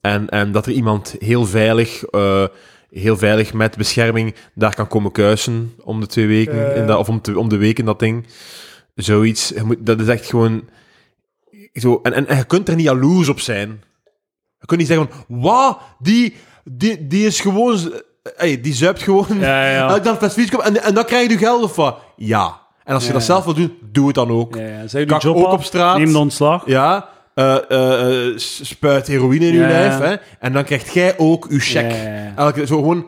En, en dat er iemand heel veilig, eh, heel veilig met bescherming daar kan komen kuisen om de twee weken, Ja. in dat, of om, te, om de week in dat ding. Zoiets. Moet, dat is echt gewoon... Zo, en, en, en je kunt er niet jaloers op zijn. Je kunt niet zeggen van, wauw, die, die, die is gewoon... Hey, die zuipt gewoon Ja, dag fles en, en dan krijg je geld of wat? Ja. En als je Ja, dat zelf wil doen, doe het dan ook. Ja, je Kak job ook op straat. Neem de ontslag. Ja, s- spuit heroïne in je lijf, hè. En dan krijgt jij ook uw ja. Elke, zo gewoon,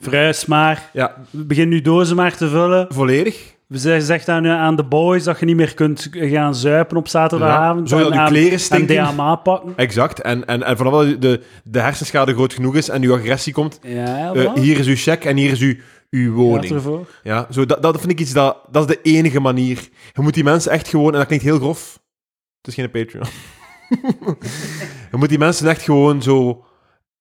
Verhuis maar. ja, Begin nu dozen maar te vullen. volledig. We zeggen zegt aan, aan de boys dat je niet meer kunt gaan zuipen op zaterdagavond. Ja, zodat en je kleren En stinken. DMA pakken. Exact. En, en, en vanaf dat de, de hersenschade groot genoeg is en uw agressie komt, Ja, hier is uw check en hier is uw, uw woning. Ja, zo, dat, dat vind ik iets dat... Dat is de enige manier. Je moet die mensen echt gewoon... En dat klinkt heel grof. Het is geen Patreon. je moet die mensen echt gewoon zo...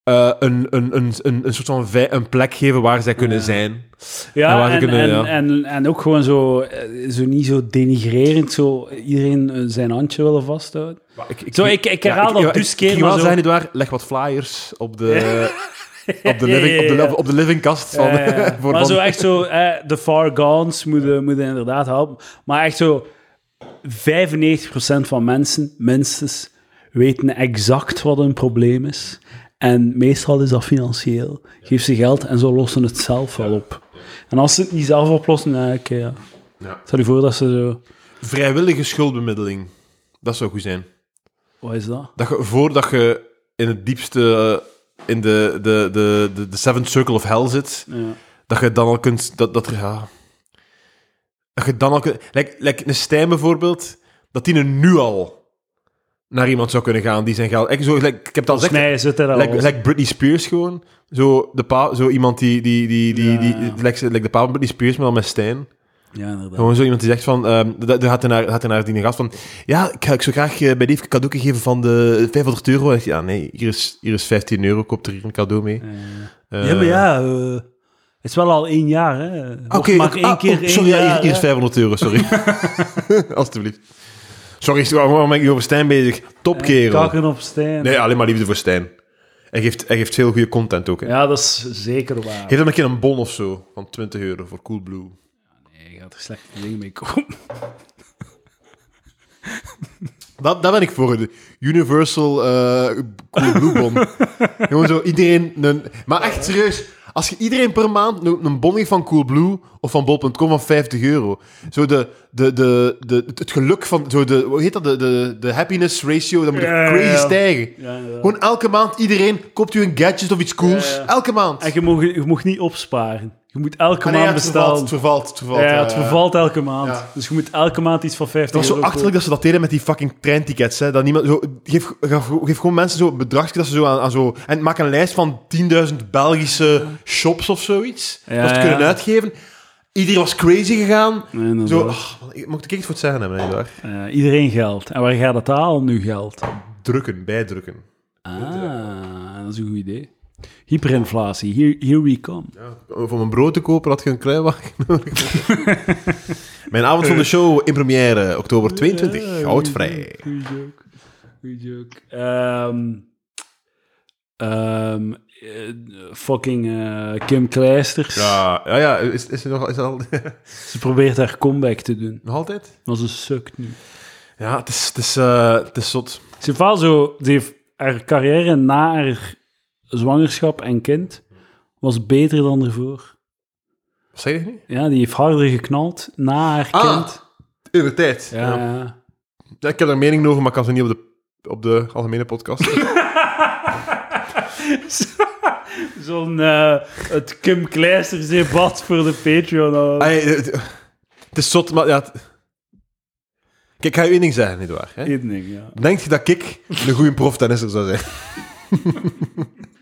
eh, een, een, een, een, een soort van een plek geven waar zij kunnen Ja. zijn. Ja, waar en, kunnen, en, ja. En, en ook gewoon zo, eh, zo niet zo denigrerend, zo iedereen eh, zijn handje willen vasthouden. Ik, ik, Zo, ik, ik herhaal dat dus keer, Ik maar wel zeggen, Edouard, leg wat flyers op de, op de, living, op de, op de livingkast van... Voor maar zo echt zo, eh, de far gones moeten, moeten inderdaad helpen. Maar echt zo, 95% van mensen, minstens, weten exact wat hun probleem is. En meestal is dat financieel. Geef ze geld en ze lossen het zelf wel op. En als ze het niet zelf oplossen, nou, oké, ja. Ja. Stel je voor dat ze zo... Vrijwillige schuldbemiddeling. Dat zou goed zijn. Wat is dat? Dat je, voordat je in het diepste... eh, in de, de, de, de, de seventh circle of hell zit, Ja. dat je dan al kunt... Dat, dat, er- ja, dat je dan al kunt... Like, like een Stijn bijvoorbeeld, dat die er nu al naar iemand zou kunnen gaan die zijn geld... Ik, zo, like, ik heb het al gezegd, mij zit er al... like, like Britney Spears gewoon. Zo, de pa, zo iemand die... die, die, die, Ja, die, ja. like, like de pa van Britney Spears, maar dan met Stijn. Ja, inderdaad. Gewoon zo iemand die zegt van... ehm dat hij naar, hij naar die gast van... Ja, ik, ga, ik zou graag eh, bij Dave een cadeau geven van de 500 euro. En ja, nee, hier is, hier is 15 euro. Koop er hier een cadeau mee. Ja, Eh, ja, maar ja, eh, het is wel al één jaar, hè. Oké, maar één ah, keer oh, één sorry, ja, hier, hier is hè. 500 euro, sorry. Alsjeblieft. Sorry, waarom ben ik over Stijn bezig? Top kerel. Kakken op steen. Nee, alleen maar liefde voor Stijn. Hij geeft, hij geeft veel goede content ook. Hè. Ja, dat is zeker waar. Geef hem een keer een bon of zo, van 20 euro voor Coolblue. Nee, je gaat er slechte dingen mee komen. Dat, dat ben ik voor. De Universal eh Coolblue bon. Gewoon zo iedereen... Een, maar echt serieus. Als je iedereen per maand een, een bon geeft van Coolblue of van bol.com van 50 euro. Zo de, de, de, de, het geluk van... Zo de, hoe heet dat? De, de, de happiness ratio. Dat moet Ja, crazy ja. stijgen. Ja. Gewoon elke maand iedereen koopt u een gadget of iets cools. Elke maand. En je mag, je mag niet opsparen. Je moet elke Ah, nee, ja, maand het vervalt, bestellen. het vervalt, het vervalt. ja, het vervalt elke maand. Ja. Dus je moet elke maand iets van 50 Dat was zo achterlijk dat ze dat deden met die fucking treintickets. Hè. Dat niemand, zo, geef, geef, gewoon mensen zo een bedragje dat ze zo aan, aan zo... En maak een lijst van 10.000 Belgische shops of zoiets. Ja, dat ze het kunnen uitgeven. Iedereen was crazy gegaan. Zo, ik mocht ik iets voor het zeggen hebben, iedereen geld. En waar gaat het halen nu geld? Drukken, bijdrukken. Ah, dat is een goed idee. Hyperinflatie, here, here we come. Ja, om mijn brood te kopen had je een kruiwagen nodig. Mijn avond van de show in première, oktober 22, Ja, goudvrij. Goeie joke. Goeie joke. Ehm, ehm, eh, fucking eh, Kim Kleisters. Ja, ja, ja, is, is er nog is er al, Ze probeert haar comeback te doen. nog altijd? Maar ze sukt nu. Ja, het is, het is, eh, het is zot. Ze heeft wel zo... Ze heeft haar carrière na haar zwangerschap en kind was beter dan ervoor. Wat zeg je nu? Ja, die heeft harder geknald na haar Ah, kind. In de tijd. Ja, Ja. ik heb daar mening over, maar ik kan ze niet op de, op de algemene podcast. Zo'n eh, het Kim Kleisters debat voor de Patreon. oh. Ay, het, het is zot, maar ja... het- Kijk, ik ga je één ding zeggen, nietwaar? Eén ding, ja. Denk je dat ik een goede proftennisser zou zijn?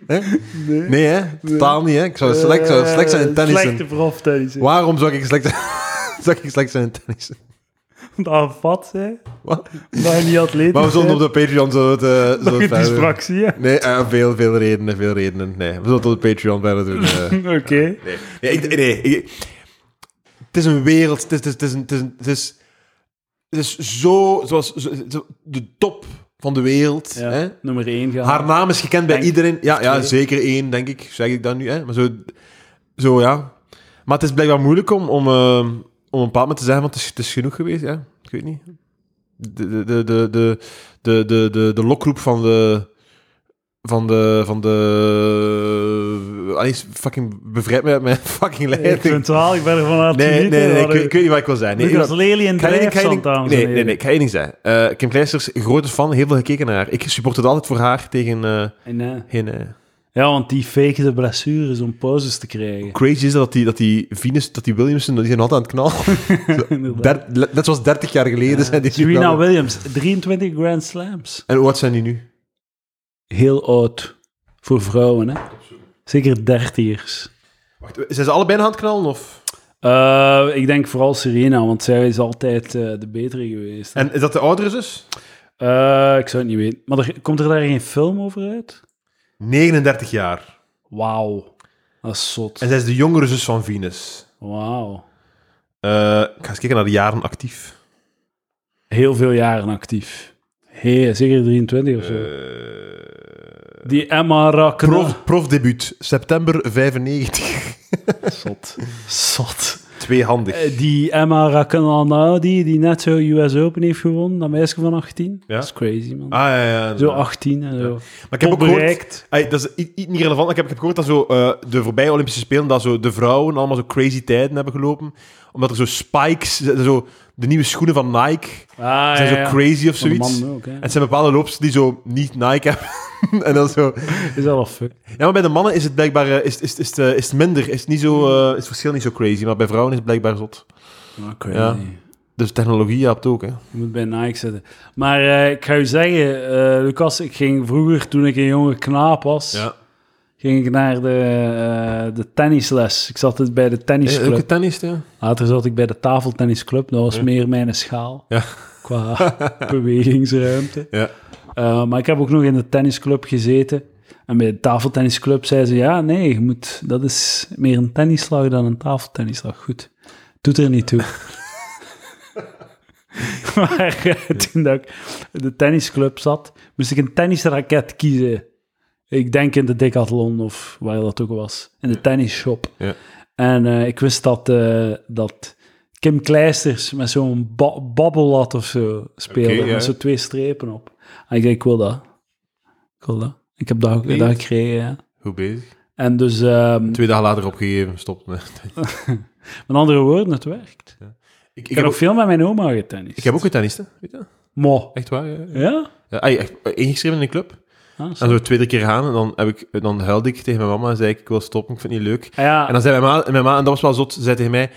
Hè? Nee. Nee, hè? Totaal niet, hè? Ik zou slecht, zou slecht zijn in Eh, tennissen. Slechte proftennis. Waarom zou ik slecht zijn, zou ik slecht zijn in tennissen? Dat vat, hè. Wat? Dat je niet atletisch Maar we zullen op de Patreon zo het, eh, zo het hebt. Nee, eh, veel, veel redenen, veel redenen. Nee, we zullen het op de Patreon verder doen. eh. Oké. nee, nee, ik, nee ik- het is een wereld. Het is, het is, het is, een- het is, een- het is, het is zo, zoals zo- zo- de top van de wereld. Hè? Nummer één. Haar naam is gekend bij iedereen. Ja, ja, zeker één, denk ik. Zeg ik dat nu. Hè? Maar zo, zo, ja. Maar het is blijkbaar moeilijk om, om, uh, om een paar te zeggen, want het is, genoeg geweest. Ja? Ik weet niet. De, de, de, de, de, de, de, de lokroep van de van de... Van de... Allee, fucking bevrijd mij uit mijn fucking Ik leiding. vind het wel, ik ben ervan aan het Nee, nee, nee, nee, ik, weet- ik weet niet wat ik wil zeggen. Nee, Lucas ik- Lely en ik ik dames nee, nee, heren. nee, ik ga één ding zeggen. Eh, Kim Kleisters, grote fan, heel veel gekeken naar haar. Ik support het altijd voor haar tegen... eh En, eh, eh, ja, want die fake de blessures om pauzes te krijgen. crazy is dat die, dat die Venus, dat die Williamson, die zijn altijd aan het knallen. Net zoals 30 jaar geleden zijn die Serena. Williams, 23 Grand Slams. En hoe oud zijn die nu? Heel oud. Voor vrouwen, hè. Zeker dertigers. Wacht, zijn ze allebei aan het knallen? Of? Eh, ik denk vooral Serena, want zij is altijd eh, de betere geweest. En is dat de oudere zus? Eh, ik zou het niet weten. Maar er, komt er daar geen film over uit? 39 jaar. Wauw. Dat is zot. En zij is de jongere zus van Venus. Wauw. Ik ga eens kijken naar de jaren actief. Heel veel jaren actief. Hey, zeker 23 of zo. Eh, Die Emma Rakkena. prof, profdebuut, september 95. Zot. Zot. Tweehandig. Eh, die Emma Rakkanaudi, die net zo US Open heeft gewonnen, dat meisje van 18. Ja. Dat is crazy, man. Ah, ja, ja. Zo 18 en zo. Maar ik heb ook gehoord... dat is i- i- niet relevant. Ik heb, ik heb gehoord dat zo, eh, de voorbije Olympische Spelen, dat zo de vrouwen allemaal zo crazy tijden hebben gelopen. Omdat er zo spikes, zo, de nieuwe schoenen van Nike, Ah, zijn zo crazy of zoiets. mannen ook, hè. En het zijn bepaalde loopsters die zo niet Nike hebben. en dan zo... Is wel fuck. Ja, maar bij de mannen is het blijkbaar eh, is, is, is, het, eh, is het minder. Is, het niet zo, eh, is het verschil niet zo crazy. Maar bij vrouwen is het blijkbaar zot. Oké. Ja. Dus technologie helpt ook, hè. Je moet bij Nike zitten. Maar eh, ik ga je zeggen, eh, Lucas, ik ging vroeger, toen ik een jonge knaap was, ging ik naar de, eh, de tennisles. Ik zat bij de Is tennisclub. ook tennis, ja. Later zat ik bij de tafeltennisclub. Dat was Ja. meer mijn schaal. Ja. Qua bewegingsruimte. Ja. Eh, maar ik heb ook nog in de tennisclub gezeten. En bij de tafeltennisclub zei ze, ja, nee, je moet, dat is meer een tennisslag dan een tafeltennisslag. Goed, doet er niet toe. maar eh, toen dat ik in de tennisclub zat, moest ik een tennisraket kiezen. Ik denk in de Decathlon of waar dat ook was. In de tennisshop. Ja. En eh, ik wist dat, eh, dat Kim Kleisters met zo'n ba babbellat of zo speelde. Ja. Met zo twee strepen op. En ik dacht, ik wil dat. Ik wil dat. Ik heb dat, Nee. dat gekregen, ja. Goed bezig. En dus, ehm, Twee dagen later opgegeven, stopt. Nee. met andere woorden, het werkt. Ik, Ik, ik, heb ook ook, veel met mijn oma getennist. ik heb ook getennist, hè. Weet je? Mo. Echt waar, ja. ja. Ja? ja echt, eh, ingeschreven in een club. Ah, En zo. twee, drie keer gaan. En dan, heb ik, dan huilde ik tegen mijn mama en zei ik, ik wil stoppen, ik vind het niet leuk. Ah, ja, En dan zei mijn ma, en mijn ma, en dat was wel zot, zei tegen mij,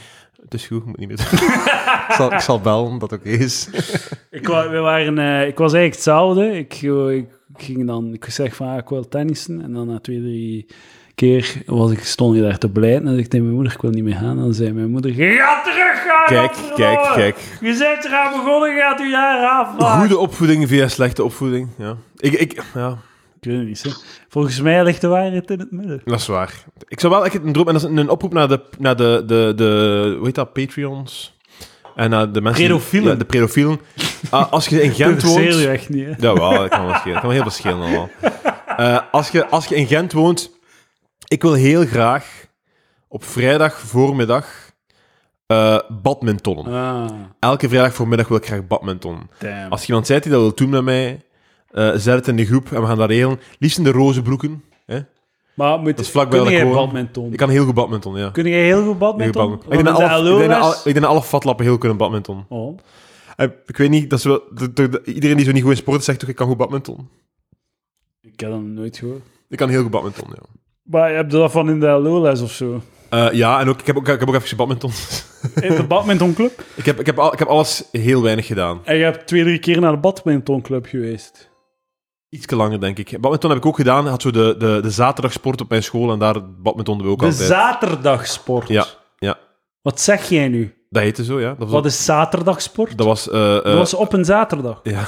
het is goed, je moet niet meer doen. ik, zal, ik zal bellen, dat oké is. Ik, wa- we waren, eh, ik was eigenlijk hetzelfde. Ik, ik ging dan, ik zeg van, ah, ik wil tennissen. En dan na twee, drie keer was ik, stond je daar te blijten. En dan zei ik tegen mijn moeder, ik wil niet meer gaan. En dan zei mijn moeder, je gaat terug gaan. Kijk, kijk, kijk. Je bent eraan begonnen, gaat u jaar af. Goede opvoeding via slechte opvoeding, ja. Ik, ik, ja, Ik weet het niet, hè. Volgens mij ligt de waarheid in het midden. dat is waar. Ik zou wel echt een droom... En dat is een oproep naar de, naar de, de, de hoe heet dat, Patreons. En naar de mensen... Predofielen. Ja, de predofielen. Ah, als je in Gent woont... je echt niet, hè. Jawel, dat kan wel schelen. Dat kan wel heel veel schelen allemaal. Eh, als, je, als je in Gent woont, ik wil heel graag op vrijdag voormiddag eh badmintonnen. Ah, Elke vrijdag voormiddag wil ik graag badminton. damn. Als iemand zei die dat wil doen met mij, eh zet het in de groep en we gaan dat regelen. Liefst in de roze broeken. Hè? Maar moet, Dat is vlakbij kun jij badminton? Ik kan heel goed badminton, ja. Kun jij heel goed badminton? Heel goed badminton. Ik denk dat alle- de ik denk dat alle- LO-les- ik denk dat alle fatlappen heel kunnen badminton. Oh. Eh, Ik weet niet, dat is wel, de- de- de- iedereen die zo niet goed in sport zegt toch ik kan goed badminton. Ik heb dat nooit gehoord. Ik kan heel goed badminton, ja. Maar heb je dat van in de LO-les of zo? Eh, ja, en ook, ik, heb ook, ik heb ook even badminton. In de badmintonclub? ik, heb, ik, heb al, ik heb alles heel weinig gedaan. En je hebt twee, drie keer naar de badmintonclub geweest. Iets langer, denk ik. Badminton heb ik ook gedaan. Ik had zo de, de, de zaterdagsport op mijn school en daar badmintonden we ook De altijd. zaterdagsport. Ja, ja. Wat zeg jij nu? Dat heette zo, ja. Dat Wat is zaterdagsport? dat was, eh, eh, Dat was op een zaterdag. ja.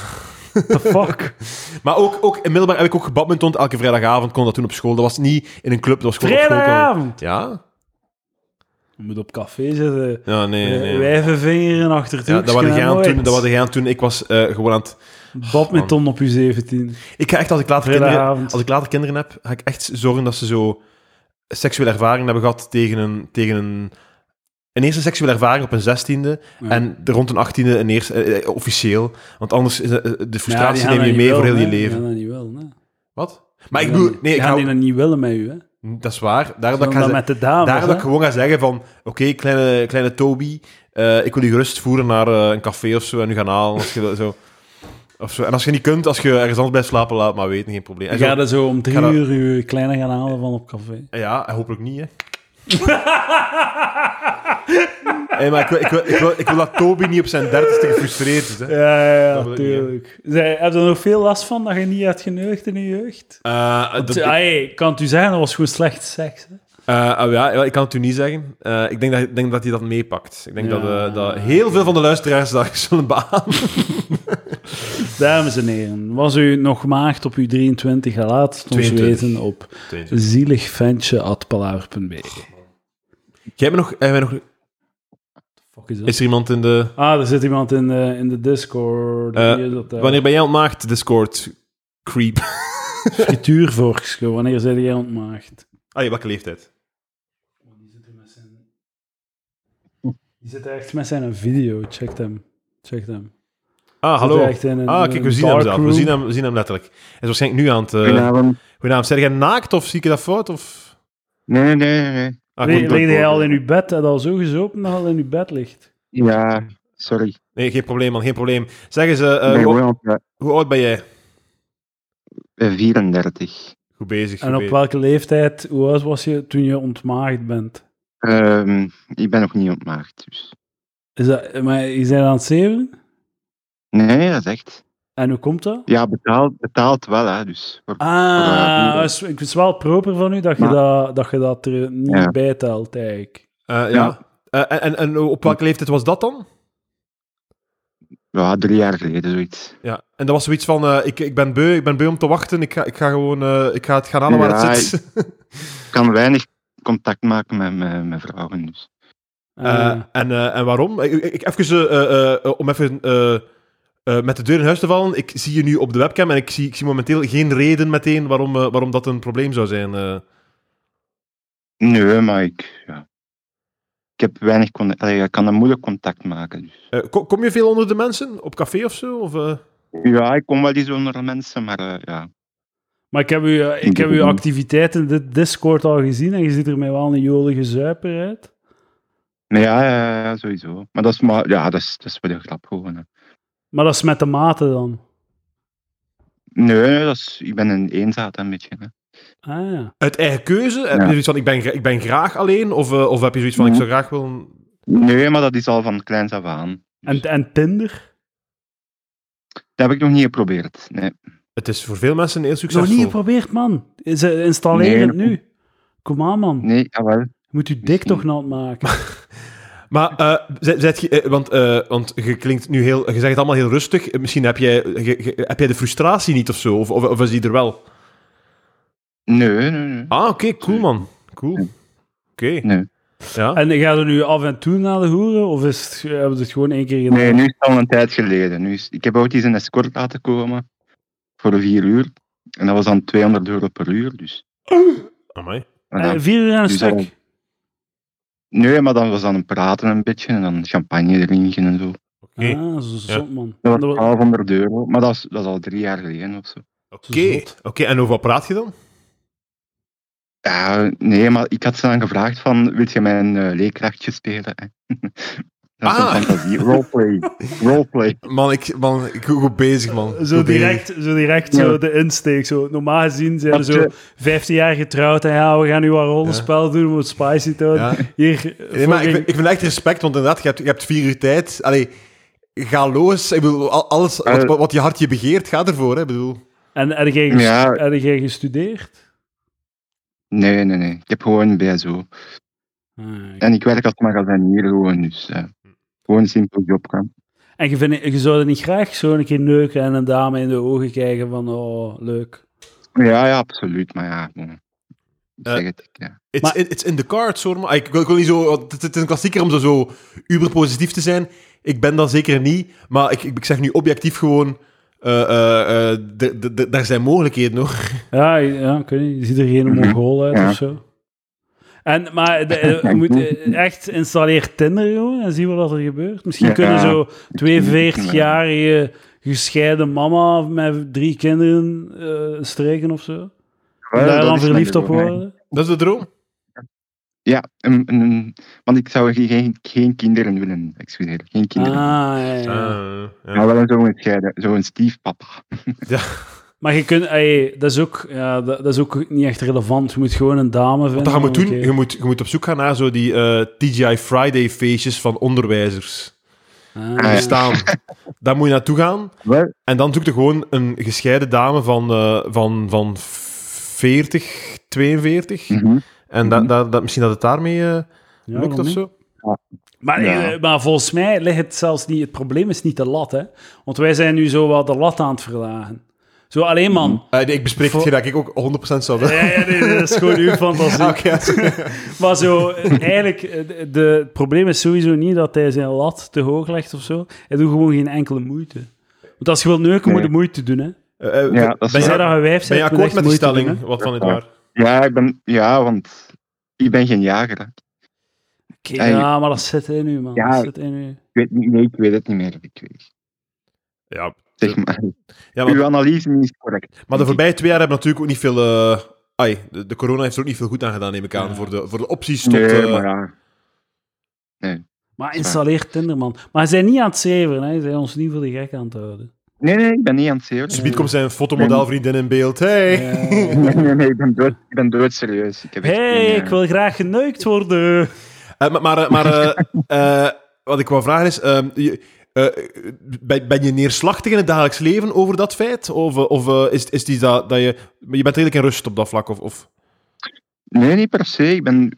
The fuck? Maar ook, ook in middelbaar heb ik ook gebadmintond. Elke vrijdagavond kon dat doen op school. Dat was niet in een club, dat was gewoon op school. Vrijdagavond. Ja? Je moet op café zitten. Ja, nee, nee. nee. Wijvenvingeren achter het Ja, dat was jij aan doen. Dat was jij aan het doen. Ik was eh, gewoon aan het... Badminton op je 17. Ik ga echt, als ik later kinderen, als ik later kinderen heb, ga ik echt zorgen dat ze zo seksuele ervaring hebben gehad tegen een... Tegen een een eerste seksuele ervaring op een zestiende Ja. en rond een achttiende een eerste, eh, eh, officieel. Want anders is eh, de frustratie Ja, neem je mee voor heel je leven. Gaan dat niet hè. Wat? Maar ik bedoel, nee, ik ga, die dat niet willen met u, hè. dat is waar. Daarom dat ik, ga met de dames, daarom dat ik gewoon ga zeggen van, oké, kleine, kleine Toby, ik wil je gerust voeren naar een café of zo en u gaan halen. Als je, zo, of zo. En als je niet kunt, als je ergens anders blijft slapen, laat maar weten, geen probleem. En zo- gaat er zo om drie ga dat- uur je kleine gaan halen van op café. Ja, en hopelijk niet, hè. Hey, maar ik wil, ik, wil, ik, wil, ik wil dat Toby niet op zijn dertigste gefrustreerd is. Hè. Ja, ja, Dat wil ik niet, tuurlijk. Zij, heb je er nog veel last van dat je niet hebt geneukt in je jeugd? Eh, dat- Ah, hey, ik kan het u zeggen, dat was gewoon slecht seks. Hè? Eh, oh ja, ik kan het u niet zeggen. Eh, ik denk dat, denk dat hij dat meepakt. Ik denk Ja. dat, eh, dat heel veel van de luisteraars dat zullen beamen. Dames en heren, was u nog maagd op uw 23, laat het ons 22. weten op zieligventje.palaver.be. Jij hebt nog, we nog... Fuck is dat? Is er iemand in de... Ah, er zit iemand in de, in de Discord. Dat, Wanneer ben jij ontmaagd, Discord? Creep. Frituurvorkske, wanneer zijn jij ontmaagd? Ah, ja, welke leeftijd? Die zit, er met zijn... Die zit echt met zijn video. Check hem. Check hem. Ah, hallo. een- Ah, kijk, we zien hem zelf. We zien hem, we zien hem letterlijk. Hij is waarschijnlijk nu aan het... Uh... Goedenavond. Goedenavond. Zeg jij naakt of zie ik dat fout? Of... Nee, nee, nee, nee. Ah, Lig jij al in uw bed? Heb al zo gezopen dat je al in uw bed ligt? Ja, sorry. Nee, geen probleem, man. Geen probleem. Zeg eens, eh, eh, ben hoe, op eh, hoe oud ben jij? 34. Goed bezig. En op bezig. welke leeftijd, hoe oud was je toen je ontmaagd bent? Ehm, ik ben nog niet ontmaagd, dus. Is dat, maar je bent aan het zeven? Nee, dat is echt. En hoe komt dat? Ja, betaald, betaald wel, hè, dus. Voor- Ah, voor, is- ik vind het wel proper van u dat je, Maar- dat, dat, je dat er niet Ja. bij telt, eigenlijk. Eh, ja. Ja. Eh, en, en, en op welke leeftijd was dat dan? ja, drie jaar geleden, zoiets. Ja. En dat was zoiets van, eh, ik, ik ben beu, ik ben beu om te wachten. Ik ga, ik ga gewoon, eh, ik ga het gaan halen waar Ja, het zit. Ik kan weinig contact maken met mijn, mijn vrouwen, dus. Eh, Ah. en, eh, en waarom? Ik, ik, even, eh, eh, eh, om even eh, eh, met de deur in huis te vallen. Ik zie je nu op de webcam en ik zie, ik zie momenteel geen reden meteen waarom, eh, waarom dat een probleem zou zijn. eh. Nee, maar ik, ja. Ik heb weinig contact. Allee, ik kan er moeilijk contact maken, dus. Eh, kom, kom je veel onder de mensen? Op café of zo? Of, eh? Ja, ik kom wel eens onder de mensen, maar eh, ja. Maar ik heb, u, eh, ik heb uw activiteiten in de Discord al gezien en je ziet er mij wel een jolige zuiper uit. Nee, ja, ja, ja, sowieso. Maar dat is, maar, ja, dat is, dat is voor de grap gewoon. Hè. Maar dat is met de maten dan. Nee, nee, dat is, ik ben een eenzaad een beetje. Hè. Ah ja. Uit eigen keuze? Heb je zoiets van, ik ben, ik ben graag alleen? Of, eh, of heb je zoiets van, ik zou graag willen... Nee, maar dat is al van kleins af aan. En, en Tinder? Dat heb ik nog niet geprobeerd. Nee. Het is voor veel mensen heel Nog succesvol. niet geprobeerd, man. Is- eh, Installeer Nee, het nu. Kom aan, man. Nee, ah, wel. Je moet je dik toch nat maken. Maar, eh, zet, zet je, eh, want, eh, want je klinkt nu heel, je zegt het allemaal heel rustig. Misschien heb jij, je- je- heb jij de frustratie niet of zo, of, of, of is die er wel? Nee, nee, nee. Ah, oké, cool man. Cool. Oké. Nee. Ja. En ga je nu af en toe naar de hoeren? Of is het, hebben ze het gewoon één keer gedaan? Nee, nu is het al een tijd geleden. Nu is, ik heb ooit eens een escort laten komen voor vier uur. En dat was dan 200 euro per uur. Dus, Amai. Eh, vier uur aan een Dus stuk? nee, maar dan was dan een praten een beetje en dan champagne drinken en zo. Oké. Ah, zo zot, man. Dat was was- 1200 euro. Maar dat is, dat is al drie jaar geleden of zo. Oké. Oké, en over wat praat je dan? Ja, nee, maar ik had ze dan gevraagd van, wil je mijn eh leerkrachtje spelen? dat Ah. fantasie. Roleplay. Roleplay. Man, ik, man, ik ben goed bezig, man. Zo Goed bezig. direct, zo, direct Ja. zo de insteek. Zo. Normaal gezien zijn ze zo je- 15 jaar getrouwd en ja, we gaan nu wat rollenspel doen om het spicy te houden. Ja. Hier, Nee, maar ik, ik vind echt respect, want inderdaad, je hebt, je hebt vier uur tijd. Allee, ga los. Ik bedoel, al- alles wat, Eh. wat, wat je hart je begeert, ga ervoor. Hè. Ik bedoel. En heb jij, ges- Ja. heb jij gestudeerd? Nee, nee, nee. Ik heb gewoon een BSO. Ah, En ik werk als magasinier gewoon, dus eh, gewoon een simpel job kan. En je, vindt, je zou er niet graag zo een keer neuken en een dame in de ogen kijken van, oh, leuk. Ja, ja, absoluut. Maar ja, ik Eh, zeg het. Ja. It's, Maar- in, it's in the cards, hoor. Maar ik, wil, ik wil niet zo... Het, het is een klassieker om zo, zo uber positief te zijn. Ik ben dat zeker niet. Maar ik, ik, zeg nu objectief gewoon... eh, eh, eh, d- d- d- daar zijn mogelijkheden, hoor. Ja, ja weet niet, je ziet er geen Mhm. mongool uit Ja. of zo. En, maar de- eh, moet eh, echt installeer Tinder gewoon en zie wat er gebeurt. Misschien Ja. kunnen zo twee Ja. 40-jarige gescheiden mama met drie kinderen eh, streken of zo. En daar dan verliefd op worden. Dat is de droom. Ja, een, een- want ik zou geen, geen, kinderen willen. Excuseer, geen Ah, kinderen. ja, ja. Ah, ja. Maar wel een zo'n stiefpapa. Maar je kunt, ey, dat, is ook, ja, dat, dat is ook niet echt relevant. Je moet gewoon een dame vinden. Wat je moet doen, je moet, je moet op zoek gaan naar zo die eh, TGI Friday feestjes van onderwijzers. Ah, Die bestaan. Daar moet je naartoe gaan. Wel, En dan zoek je gewoon een gescheiden dame van, eh, van, van 40, 42. mhm. En dat, dat, dat, misschien dat het daarmee eh, Ja, lukt of niet? zo. Maar, Ja. maar volgens mij ligt het zelfs niet... Het probleem is niet de lat, hè. Want wij zijn nu zo wat de lat aan het verlagen. Zo, alleen man. Eh, nee, ik bespreek hetgeen dat ik ook 100% zou willen. Ja, ja, nee, dat is gewoon uw fantasie. Ah. Maar zo, eigenlijk, eh, de, de- het probleem is sowieso niet dat hij zijn lat te hoog legt of zo. Hij doet gewoon geen enkele moeite. Want als je wil neuken, Nee. moet je moeite doen, hè. Eh, eh, Ja, dat is ben, dat je wijf ben je akkoord met die doen, stelling? Wat van het Ja. waar? ja, ik ben, ja, want ik ben geen jager. Hè. Ja, maar dat zit in u, man. Ja. Dat zit in u. Ik weet, niet, nee, ik weet het niet meer. Ik weet. Ja, Zeg maar, ja maar, uw analyse is correct. maar de voorbije twee jaar hebben natuurlijk ook niet veel... eh, ai, de, de corona heeft er ook niet veel goed aan gedaan, neem ik aan. Ja. Voor, de, voor de opties tot... Nee, eh, maar ja. Maar installeer Tinder, man. Maar hij zijn niet aan het zeveren, hè. Hij zijn ons niet voor de gek aan het houden. Nee, nee, ik ben niet aan het zeer. Subiet komt zijn fotomodelvriendin in beeld. Hey! Nee, nee, nee, ik ben dood, ik ben dood serieus. Ik heb hey, geen, ik wil graag geneukt worden. Eh, maar maar, eh, maar eh, eh, wat ik wou vragen is... ehm, je- eh, ben, ben je neerslachtig in het dagelijks leven over dat feit? Of, eh, of eh, is, is die dat, dat je... Je bent redelijk in rust op dat vlak? Of, of... Nee, niet per se. Ik ben,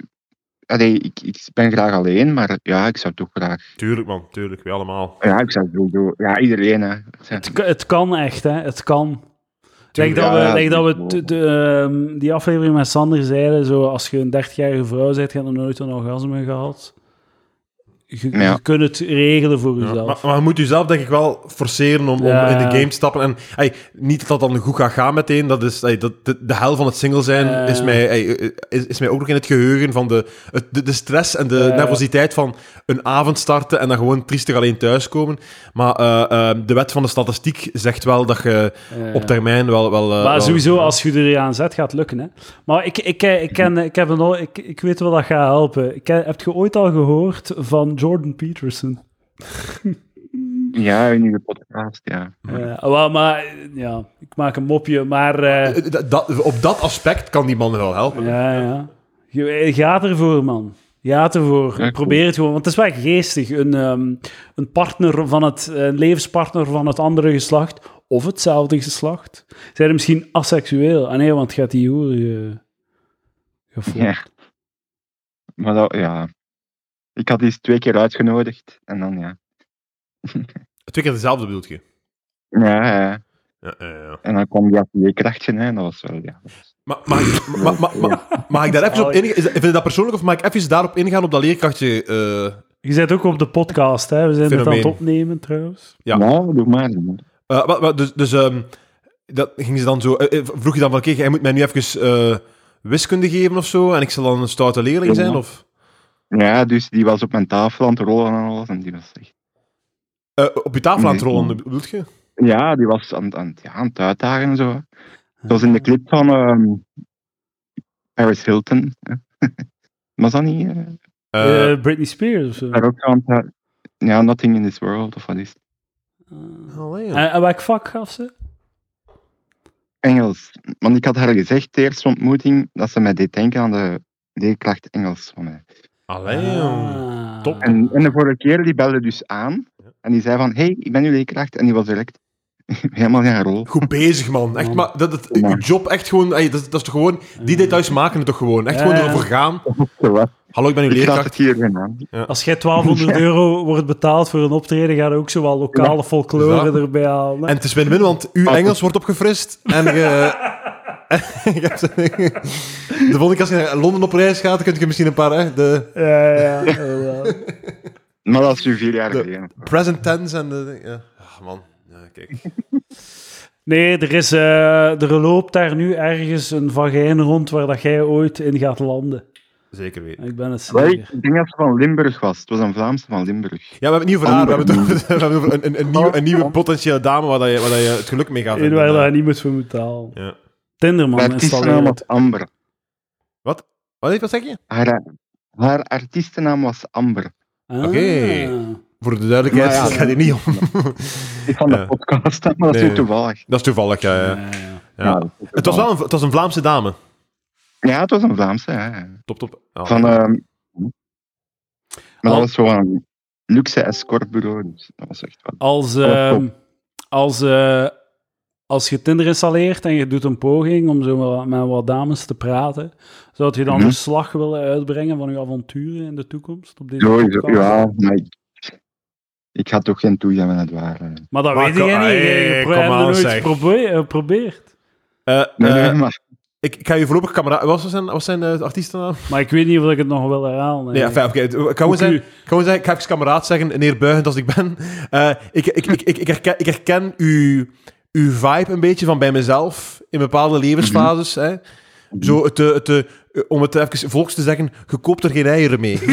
allee, ik, ik ben graag alleen, maar ja, ik zou toch graag. Tuurlijk, man. Tuurlijk. We allemaal. Ja, ik zou sowieso. Ja, iedereen. Hè. Het, ka- het kan echt, hè. Het kan. Tuurlijk, dat we, ja, dat we de, ehm, die aflevering met Sander zeiden, zo, als je een 30-jarige vrouw bent, je hebt nog nooit een orgasme gehad. Je, Ja. je kunt het regelen voor Ja, jezelf. maar, maar je moet jezelf denk ik wel forceren om, Ja. om in de game te stappen. En ey, niet dat dat dan goed gaat gaan meteen. Dat is, ey, dat, de, de hel van het single zijn Ja. is, mij, ey, eh, is, is mij ook nog in het geheugen van de, het, de, de stress en de Ja. nervositeit van een avond starten en dan gewoon triestig alleen thuiskomen. Maar eh, eh, de wet van de statistiek zegt wel dat je Ja. op termijn wel... wel eh, maar wel- sowieso, als je er aan zet, gaat het lukken. Hè? Maar ik, ik, ik, ken, ik, heb een, ik, ik weet wel dat gaat helpen. Ik, heb je ooit al gehoord van Jordan Peterson? Ja, een nieuwe podcast, ja. Ja, wel, maar ja, ik maak een mopje, maar eh, Eh, dat- dat- op dat aspect kan die man wel helpen. ja, ja. Je, je gaat ervoor, man. Ga ervoor. Ja, Probeer het gewoon. Want het is wel geestig. Een, ehm, een partner van het... Een levenspartner van het andere geslacht. Of hetzelfde geslacht. Zijn er misschien asexueel? Ah nee, want gaat die hoer... ge- gefokt. Ja. Maar dat, ja. Ik had die eens twee keer uitgenodigd. En dan, ja. Twee keer dezelfde bedoel je? Ja, ja. Ja, ja, ja. En dan kwam die atelier-krachtje, hè. En dat was wel, ja. Maar, mag, ik, ma- ma- ma- mag ik daar even op ingaan? Vind je dat persoonlijk of mag ik even daarop ingaan op dat leerkrachtje? eh, Je zit ook op de podcast, hè? We zijn het aan het opnemen, trouwens. Ja. Nou, doe maar. doe maar. eh, wat- wat- dus dus ehm, dat ging ze dan zo... eh, eh, vroeg je dan van, kijk, jij moet mij nu even eh, wiskunde geven of zo, en ik zal dan een stoute leerling zijn? Of, Ja, dus die was op mijn tafel aan het rollen en alles. En die was echt... Eh, op je tafel aan het Nee. rollen, bedoel je? Ja, die was aan, het- aan, ja, aan het uitdagen en zo. Dat was in de clip van ehm, Paris Hilton. was dat niet? eh, Eh, Britney Spears of zo. daar ook aan het, ja, Nothing in this world, of wat is het? En, en welk vak gaf ze? Engels. Want ik had haar gezegd, de eerste ontmoeting, dat ze mij deed denken aan de leerkracht Engels van mij. Allee. Ah. Top. En, en de vorige keer, die belde dus aan. En die zei van, hey, ik ben uw leerkracht. En die was direct helemaal in haar rol. Goed bezig, man. Echt, maar dat, dat, Ja. je job echt gewoon... ey, dat, dat is toch gewoon... Die details maken het toch gewoon. Echt Ja, gewoon ja. erover gaan. Hallo, ik ben uw leerkracht. het hier gedaan. Als jij 1200 euro wordt betaald voor een optreden, ga je ook zo wel lokale folklore Ja. erbij halen. En het is win-win, want uw. Engels wordt opgefrist. En je... hebt- de volgende keer als je naar Londen op reis gaat, dan kun je misschien een paar... Hè, de Ja, ja. inderdaad. Maar dat is nu vier jaar De- geleden. present tense en de... Ja, Ach, man. Ja, kijk. Nee, er, is, eh, er loopt daar nu ergens een vagijn rond waar dat jij ooit in gaat landen. Zeker weten. Ik ben het zeker. ik denk dat ze van Limburg was. Het was een Vlaamse van Limburg. Ja, we hebben het niet over haar. We hebben het over, we hebben het over een, een, een, nieuwe, een nieuwe Oh. potentiële dame waar, dat je, waar dat je het geluk mee gaat vinden. waar dat je niet moet voor moeten halen. Ja. Tinderman Haar installeer artiestennaam was. Amber. Wat? Wat, wat zeg je? Haar, haar artiestennaam was Amber. Ah. Oké. Voor de duidelijkheid, ja, het gaat hier niet om. Ik van de Ja. podcast, maar dat is Nee. nu toevallig. Dat is toevallig, ja. ja. Ja, ja. ja. Ja, dat is Het, was wel een, het was een Vlaamse dame. Ja, het was een Vlaamse. Ja. Top, top. Van, ehm, maar dat was zo'n luxe escortbureau. Dus dat was echt. Als, ehm, als, eh, als je Tinder installeert en je doet een poging om zo met wat dames te praten, zou je dan Mhm. verslag willen uitbrengen van je avonturen in de toekomst? Op deze Sowieso, ja, maar ik, ik ga toch geen toegeven het waren. Maar dat Maar weet kom- jij niet. Je- hey, Je hebt het nooit eh, geprobeerd. Nee, nee, maar ik, ik ga je voorlopig kameraad... Wat zijn, wat zijn de artiestennaam? Maar ik weet niet of ik het nog wil herhalen. Nee, enfin. Ik kan u. ik kan gewoon zeggen, ik ga even kameraad zeggen, neerbuigend als ik ben. Eh, ik, ik, ik, ik, ik herken, ik herken uw, uw vibe een beetje van bij mezelf in bepaalde levensfases. hè. Zo het, eh, het, eh, om het even volks te zeggen, je koopt er geen eieren mee.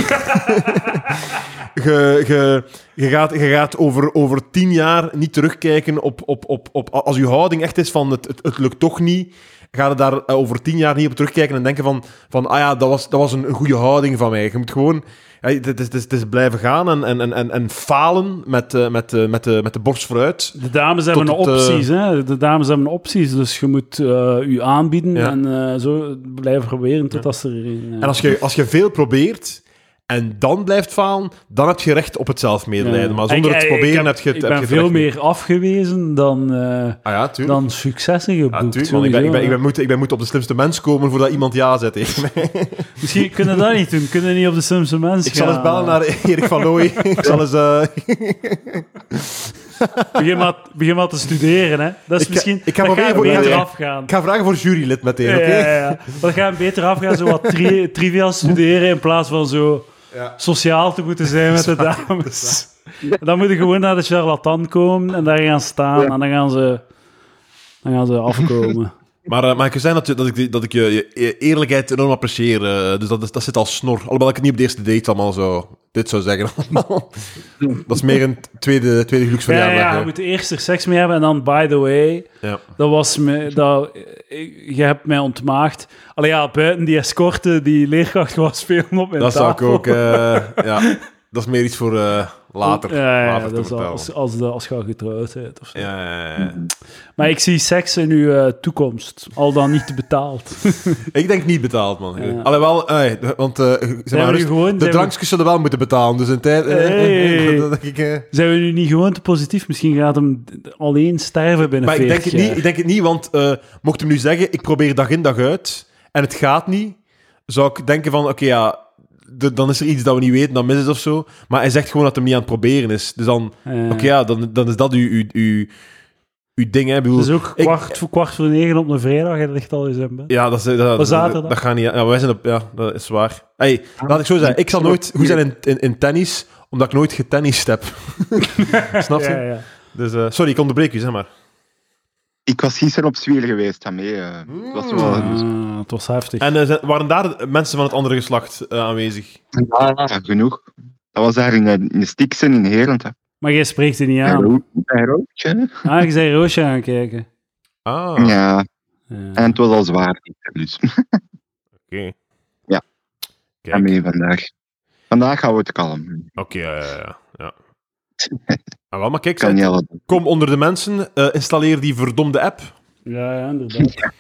je, je, je, gaat, je gaat over, over tien jaar niet terugkijken op, op, op, op... Als je houding echt is van het, het, het lukt toch niet, ga je daar eh, over tien jaar niet op terugkijken en denken van, van ah ja, dat was, dat was een, een goede houding van mij. Je moet gewoon... Ja, het, is, het, is, blijven gaan en, en, en- en, en falen met, eh, met, eh, met, de, met de borst vooruit. De dames hebben Tot het, eh, opties, hè. De dames hebben opties, dus je moet je aanbieden Ja. en zo blijven proberen ze erin... eh, En als je, als je veel probeert en dan blijft falen, dan heb je recht op het zelfmedelijden. Ja. Maar zonder Ik- het te proberen heb je het Ik heb ben je veel niet. meer afgewezen dan, eh, Ah ja, dan successen Ja, geboekt. tuurlijk, man. Ik ben, ik, ben, ik, ben moet, ik ben moet op de slimste mens komen voordat iemand ja zet tegen mij. hè. Misschien kunnen we dat niet doen. Kunnen we niet op de slimste mensen Ik zal eens bellen naar Erik van Looy. Ik zal eens... eh, Begin maar, begin maar te studeren, hè. Dat is Ik ga- misschien... ik ga gaat voor- beter ja, ja. afgaan. ik ga vragen voor jurylid meteen, oké? Ja, ja, ja. Dat gaat beter afgaan, zo wat tri triviaal studeren in plaats van zo Ja. sociaal te moeten zijn met de dames. En dan moet je gewoon naar de charlatan komen en daar gaan staan en dan gaan ze, dan gaan ze afkomen. Maar, eh, maar ik zeggen dat, je- dat ik, dat ik je, je eerlijkheid enorm apprecieer. eh, dus dat, dat zit als snor. Alhoewel ik het niet op de eerste date allemaal zo... Dit zou zeggen allemaal. dat is meer een tweede, tweede Ja, geluksverjaardag. ja, hè. je moet eerst er seks mee hebben en dan, by the way, Ja. dat was me, dat, ik- je hebt mij ontmaagd. Allee ja, buiten die escorte, die leerkracht was spelen op mijn Dat zou ik tafel. ook... eh, ja, dat is meer iets voor, eh, later. Ja, ja, later te als, als, de, als je al getrouwd bent of zo. Ja, ja, ja. Maar ik zie seks in uw eh, toekomst, al dan niet betaald. Ik denk niet betaald, man. Ja. Alhoewel, eh, want eh, zeg maar, nu rust- gewoon... de we- drankjes zullen wel moeten betalen. Dus in tijd... Hey. Zijn we nu niet gewoon te positief? Misschien gaat hem alleen sterven binnen Maar ik denk, 40 het niet, ik denk het niet, want eh, mocht hem nu zeggen, ik probeer dag in dag uit, en het gaat niet, zou ik denken van, oké, ja, de- dan is er iets dat we niet weten, dan mis het of zo. Maar hij zegt gewoon dat hij niet aan het proberen is. Dus dan, oké, ja, dan, dan is dat uw, uw, uw, uw ding, hè. Bedoel, Het is ook ik- kwart, voor kwart voor negen op een vrijdag, hij ligt al eens in bed. Ja, dat, is, dat, dat, dat gaat niet. Ja, wij zijn op, ja, dat is waar. Hey, laat ik zo zeggen, ik zal nooit goed zijn in, in, in tennis, omdat ik nooit getennist heb. Snap je? Ja, ja. Dus, eh, sorry, ik onderbreek u, zeg maar. Ik was gisteren op Zwier geweest, daarmee. eh het was wel... Ah, het was heftig. En eh, waren daar mensen van het andere geslacht eh, aanwezig? Ja, genoeg. Dat was daar in, eh, in de Stiksen in Herend. hè. Maar jij spreekt er niet aan. Bij Roodje. Ah, je zei Roosje gaan kijken. Ah, oké. Ja, Ja. en het was al zwaar. Dus Ja. Kijk, daarmee vandaag. Vandaag gaan we het kalm. oké, ja, ja, ja. ja. Ah, wel, maar kijk, kan niet kom onder de mensen, eh, installeer die verdomde app Ja, ja, inderdaad.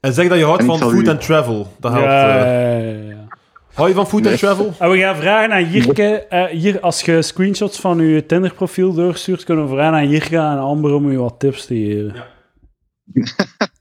en zeg dat je houdt van food u- and travel. Dat helpt. Ja, eh. ja, ja, ja. Hou je van food and travel? En we gaan vragen aan Jirke. eh, hier, als je screenshots van je Tinder-profiel doorstuurt, kunnen we vragen aan Jirke en Amber om u wat tips te geven. Ja.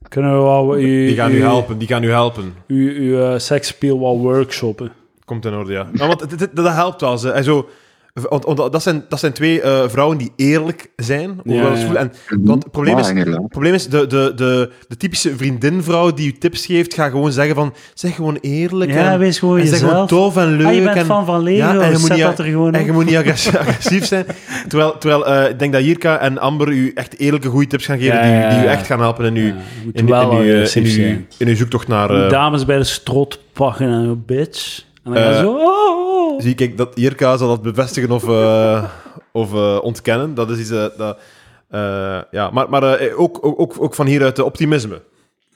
kunnen we wel u, Die gaan u, u helpen, die gaan u helpen. Uw eh, sekspeel wat workshoppen. Komt in orde, ja. Nou, want dat helpt wel. Ze. En zo, want, want dat, zijn, dat zijn twee eh, vrouwen die eerlijk zijn. over Ja. En, want het probleem is, het probleem is de, de, de, de typische vriendinvrouw die u tips geeft, gaat gewoon zeggen van, zeg gewoon eerlijk. Ja, en, wees gewoon en zeg gewoon jezelf. tof en leuk. Ah, je bent en, fan van Lego, Ja, en je moet niet- dat er gewoon en je moet niet agressi- agressief zijn. Terwijl, terwijl eh, ik denk dat Jirka en Amber u echt eerlijke goede tips gaan geven Ja, die, die u echt gaan helpen in uw, Ja, je moet in, wel in, uw, eh, in, uw, zijn. in uw zoektocht naar... Die dames bij de strot pakken en een bitch. En dan gaan Eh, ze zo... Oh, oh. Zie ik dat Jirka zal dat bevestigen of, eh, of eh, ontkennen. Dat is iets eh, dat. eh, ja, maar, maar eh, ook, ook, ook, ook van hieruit de optimisme.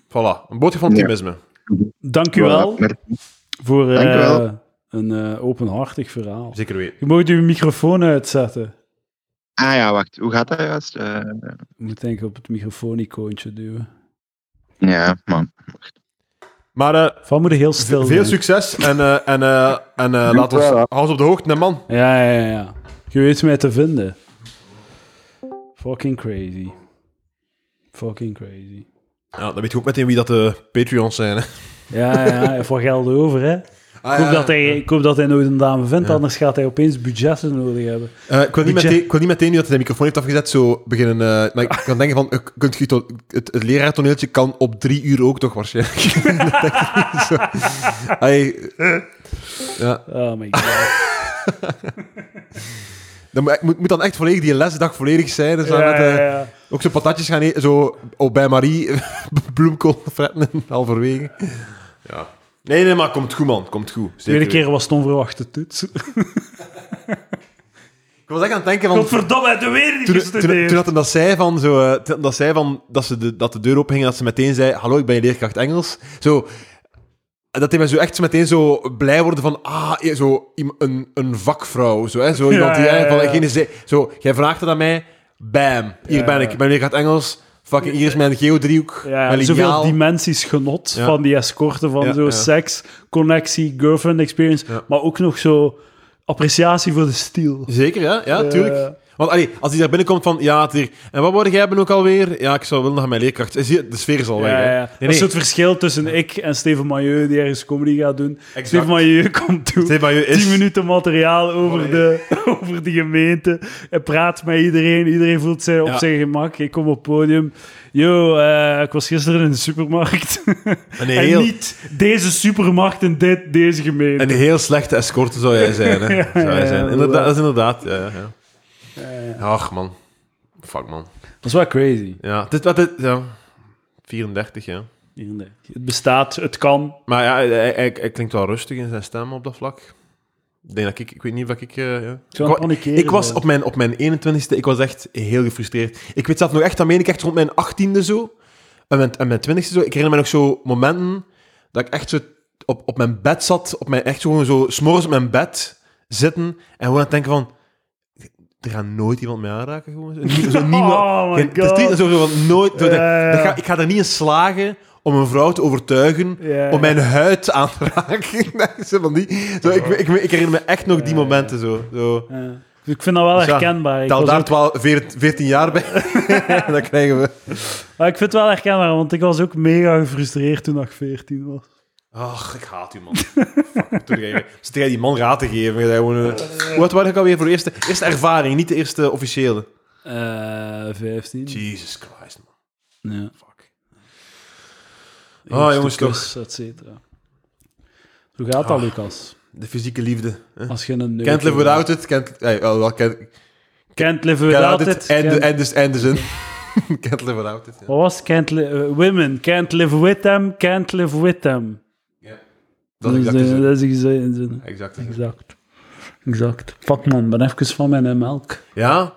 Voilà, een boodschap van Ja. optimisme. Dank u wel voor eh, wel. een eh, openhartig verhaal. Zeker weten. Je moet uw microfoon uitzetten. Ah ja, wacht. Hoe gaat dat juist? Eh, Je moet denk ik op het microfoon-icoontje duwen. ja, man. Maar eh, Van moet heel stil veel zijn. succes en, eh, en, eh, en eh, laat ons, hou ons op de hoogte, hè, man. Ja, ja, ja, ja. Je weet mij te vinden. Fucking crazy. Fucking crazy. Ja, dan weet je ook meteen wie dat de Patreons zijn. Hè. Ja, ja, wat geld over, hè. Ah, Ik hoop, dat hij, ik hoop dat hij nooit een dame vindt, anders gaat hij opeens budgetten nodig hebben. Eh, ik, wil niet meteen, ik wil niet meteen nu dat hij de microfoon heeft afgezet, zo beginnen... eh, maar ik kan denken van, kunt je to- het, het leraartoneeltje kan op drie uur ook toch waarschijnlijk. ik zo. Ja, Oh my god. dan moet, dan echt volledig die lesdag volledig zijn. Dus dan Ja, met, eh, ja, ja. Ook zo patatjes gaan eten, zo op bij Marie, bloemkool fretten halverwege. Ja. Nee, nee, maar komt goed, man. Komt goed. De Zeker tweede keer was het onverwachte toets. Ik was echt aan het denken van... Godverdomme, hij heeft er weer niet Toen, toen, gestudeerd. toen dat zei van, zo, eh, toen dat zei van dat, ze de, dat de deur opging, dat ze meteen zei: Hallo, ik ben je leerkracht Engels. Zo, dat hij me zo echt zo meteen zo blij worden van, ah, eh, zo, iem- een, een vakvrouw. Zo, hè, zo iemand die, ja, ja, van, ja. geen zei, zo, jij vraagt het aan mij, bam, hier Ja, ben ik, ja. ik ben leerkracht Engels. Fucking, hier is mijn geodriehoek, Ja, mijn zoveel dimensies genot Ja. van die escorten, van Ja, zo ja. seks, connectie, girlfriend experience, Ja. maar ook nog zo appreciatie voor de stijl. Zeker, ja, ja, tuurlijk. Want allee, als hij daar binnenkomt van, ja, hier, en wat word jij hebben ook alweer? Ja, ik zou willen nog mijn leerkracht. Zie je, De sfeer is al weg. Ja, ja. Nee, Dat is het verschil tussen ik en Steven Mailleu, die ergens comedy gaat doen. Exact. Steven Mailleu komt toe. Steven Mailleu is- 10 minuten materiaal over, de, over de gemeente. Hij praat met iedereen. Iedereen voelt zich op Ja. zijn gemak. Ik kom op het podium. Yo, eh, ik was gisteren in de supermarkt. En heel, niet deze supermarkt in dit, deze gemeente. een heel slechte escorte zou jij zijn. Hè? Zou jij zijn. Inderdaad, dat is inderdaad. Ja. Ach, man. Fuck, man. Dat is wel crazy. Ja, dit, wat dit, ja. 34, ja. Het bestaat, het kan. Maar ja, hij, hij, hij- hij klinkt wel rustig in zijn stem op dat vlak. Ik denk dat ik... Ik weet niet of ik... eh, ja. ik, was zijn. op mijn, op mijn 21ste, ik was echt heel gefrustreerd. Ik weet zelf nog echt, dat meen ik echt rond mijn 18e zo. En mijn, en mijn 20ste zo. Ik herinner me nog zo momenten dat ik echt zo op, op mijn bed zat. Op mijn, echt zo gewoon zo... S'morgens op mijn bed zitten. En gewoon aan het denken van... er gaat nooit iemand mee aanraken. Gewoon. Zo, nie- zo niemand, Oh my het is zo van nooit... zo dat- dat ga, ik ga er niet in slagen om een vrouw te overtuigen om mijn huid aan te raken. Zo van die, zo, ik, ik, ik herinner me echt nog die momenten zo. zo. Ja. Ik vind dat wel Dus ja, herkenbaar. Ik, Tel daar ook- 12, 14, 14 jaar bij. dan krijgen we... maar ik vind het wel herkenbaar, want ik was ook mega gefrustreerd toen ik 14 was. Ach, ik haat u, man. Fuck, Zit jij die man raad te geven? Jij gewoon, eh, Hoe oud was ik alweer voor de eerste, eerste ervaring, niet de eerste officiële? Eh 15. Jesus Christ, man. Ja. Fuck. Ah, Eerste jongens, toch. kus, et cetera. Hoe gaat dat, Ah. Lucas? De fysieke liefde. hè? Als je een Can't live without it. Can't, eh, wel, wel, can't, Can't live without it. it. En de, Can't- en de, en de zin. can't live without it. Ja. Wat was? Can't li- eh, women, can't live with them, can't live with them. Dat is exact de dat is de zin. Exact. Exact. Exact. Fuck man, ben even van mijn melk. Ja?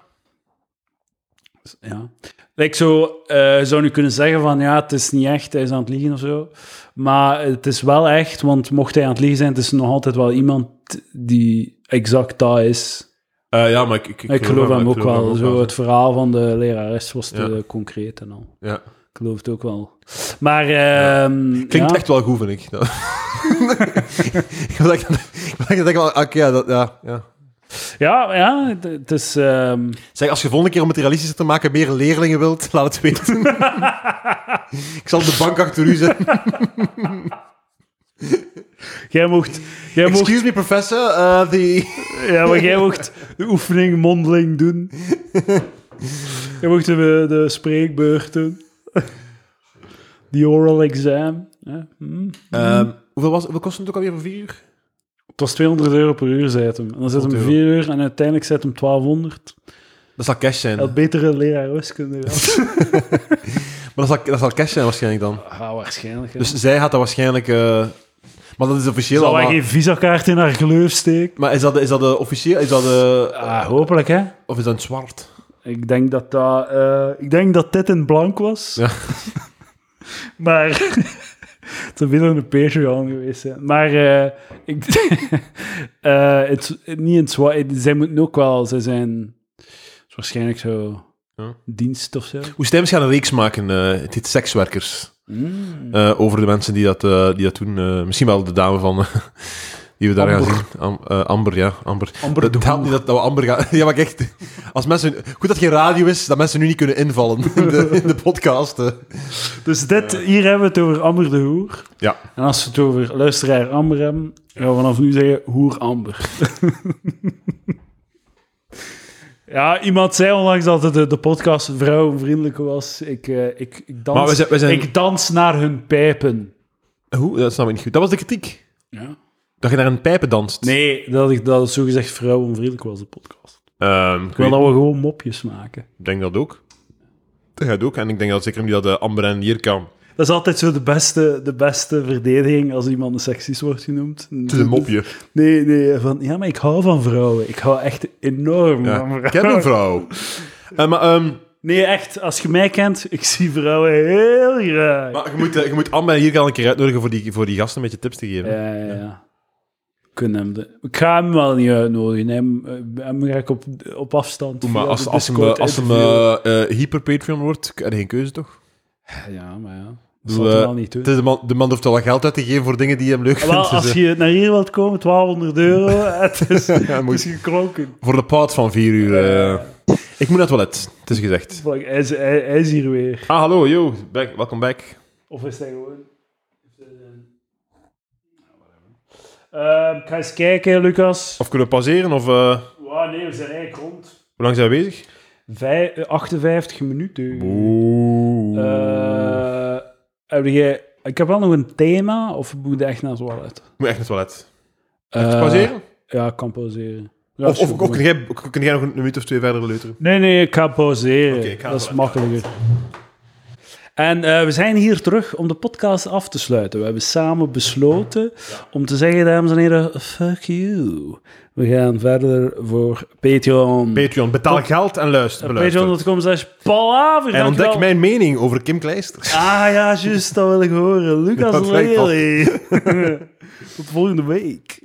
Ja. Like zo, eh, zou nu kunnen zeggen van ja, het is niet echt, hij is aan het liegen of zo. Maar het is wel echt, want mocht hij aan het liegen zijn, het is nog altijd wel iemand die exact dat is. Eh, ja, maar ik... Ik, Ik, geloof hem ik ook wel. Zo, wel. het verhaal van de lerares was te Ja. concreet en al. Ja. Ik geloof het ook wel. Maar Klinkt ja. echt wel goed, vind ik. Ik wil ik echt denken, van, oké, ja, dat, ja, ja. Ja, ja, het, is... ehm, Zeg, als je volgende keer om het realistischer te maken meer leerlingen wilt, laat het weten. ik zal de bank achter u jij mocht... Jij mocht Excuse me, professor. Uh, the... Ja, maar jij mocht de oefening mondeling doen. Jij mocht de, de spreekbeurt doen. Die oral exam. Ja. hm. Ehm, hoeveel, was, hoeveel kostte het ook alweer voor vier uur? Het was 200 euro per uur, zei het hem. En dan zit hem 100 4 uur en uiteindelijk zet hem 1200. Dat zal cash zijn. Had betere leraar wiskunde. Maar dat zal, dat zal cash zijn waarschijnlijk dan. Ah, waarschijnlijk. Dus zij had dat waarschijnlijk... eh, maar dat is officieel Zal hij allemaal... geen visakaart in haar gleuf steken? Maar is dat, is dat de officieel... Is dat de... Ah, hopelijk, hè. Of is dat in zwart? Ik denk dat dat... eh, ik denk dat dit in blank was. Ja. maar... het zou weer een Patreon geweest zijn. Maar eh, ik... het, niet in het zwart. Zij moeten ook wel... Zij zijn... is waarschijnlijk zo... Ja. Dienst of zo. Hoe Stijms gaan een reeks maken. het heet Sekswerkers. Mm. over de mensen die dat, die dat doen. Misschien wel de dame van... die we daar Amber. gaan zien. Am- eh, Amber, ja. Amber. Amber de helpt Hoer. niet dat, dat we Amber gaan... ja, maar echt... Als mensen... Goed dat geen radio is, dat mensen nu niet kunnen invallen in de, in de podcast. eh. Dus dit, hier hebben we het over Amber de Hoer. Ja. En als we het over luisteraar Amber hebben, gaan we vanaf nu zeggen Hoer Amber. ja, iemand zei onlangs dat de, de podcast vrouwenvriendelijk was. Ik, eh, ik, ik, dans, Maar we zijn- we zijn- ik dans naar hun pijpen. Hoe? Dat snap ik niet goed. Dat was de kritiek. Ja. Dat je naar een pijpen danst. Nee, dat, ik, dat zogezegd vrouwenvriendelijk was, de podcast. Ehm, ik wil dat we gewoon mopjes maken. ik denk dat ook. Dat gaat ook. En ik denk dat zeker nu dat de Amber en hier kan. Dat is altijd zo de beste, de beste verdediging als iemand een seksist wordt genoemd. Het is een mopje. Nee, nee, van ja, maar ik hou van vrouwen. Ik hou echt enorm Ja. van vrouwen. Ik heb een vrouw. Eh, maar, ehm, Nee, echt, als je mij kent, ik zie vrouwen heel graag. maar je moet, eh, je moet Amber hier gaan een keer uitnodigen voor die, voor die gasten een beetje tips te geven. Ja, ja, ja. Kunnen hem de... Ik ga hem wel niet uitnodigen. Hem, eh, hem ga ik op, op afstand. Maar als, als hem, eh, als hem eh, eh, hyper Patreon wordt, heb je geen keuze toch? Ja, maar ja. Dat zal wel niet doen. De, man, de man hoeft wel wat geld uit te geven voor dingen die hem leuk Wel, vindt. dus, als eh, je naar hier wilt komen, 1200 euro, het is, Ja, het moet- is geklonken. Voor de paard van vier uur. Ik moet naar het toilet, het is gezegd. Hij is, hij, hij is hier weer. Ah, hallo, yo. Back, welkom back. Of is hij gewoon... Uh, ik ga eens kijken, Lucas. Of kunnen we pauzeren? Of, eh, Wow, nee, we zijn eigenlijk rond. hoe lang zijn we bezig? Vij- eh, 58 minuten. Oeh. Eh, heb jij... Ik heb wel nog een thema, of moet je echt naar het toilet? Moet echt naar het toilet. Even pauzeren? Ja, ik kan pauzeren. Ja, of of, kun, jij, kun jij nog een minuut of twee verder leuteren? Nee, nee, ik ga pauzeren. Oké, ik ga dat is makkelijker. En eh, we zijn hier terug om de podcast af te sluiten. We hebben samen besloten om te zeggen, dames en heren, fuck you. We gaan verder voor Patreon. Patreon, betaal geld en luister. beluister. Patreon.com slash palaver. En ontdek mijn mening over Kim Kleister. Ah ja, juist, dat wil ik horen. Lucas. Lely. Tot volgende week.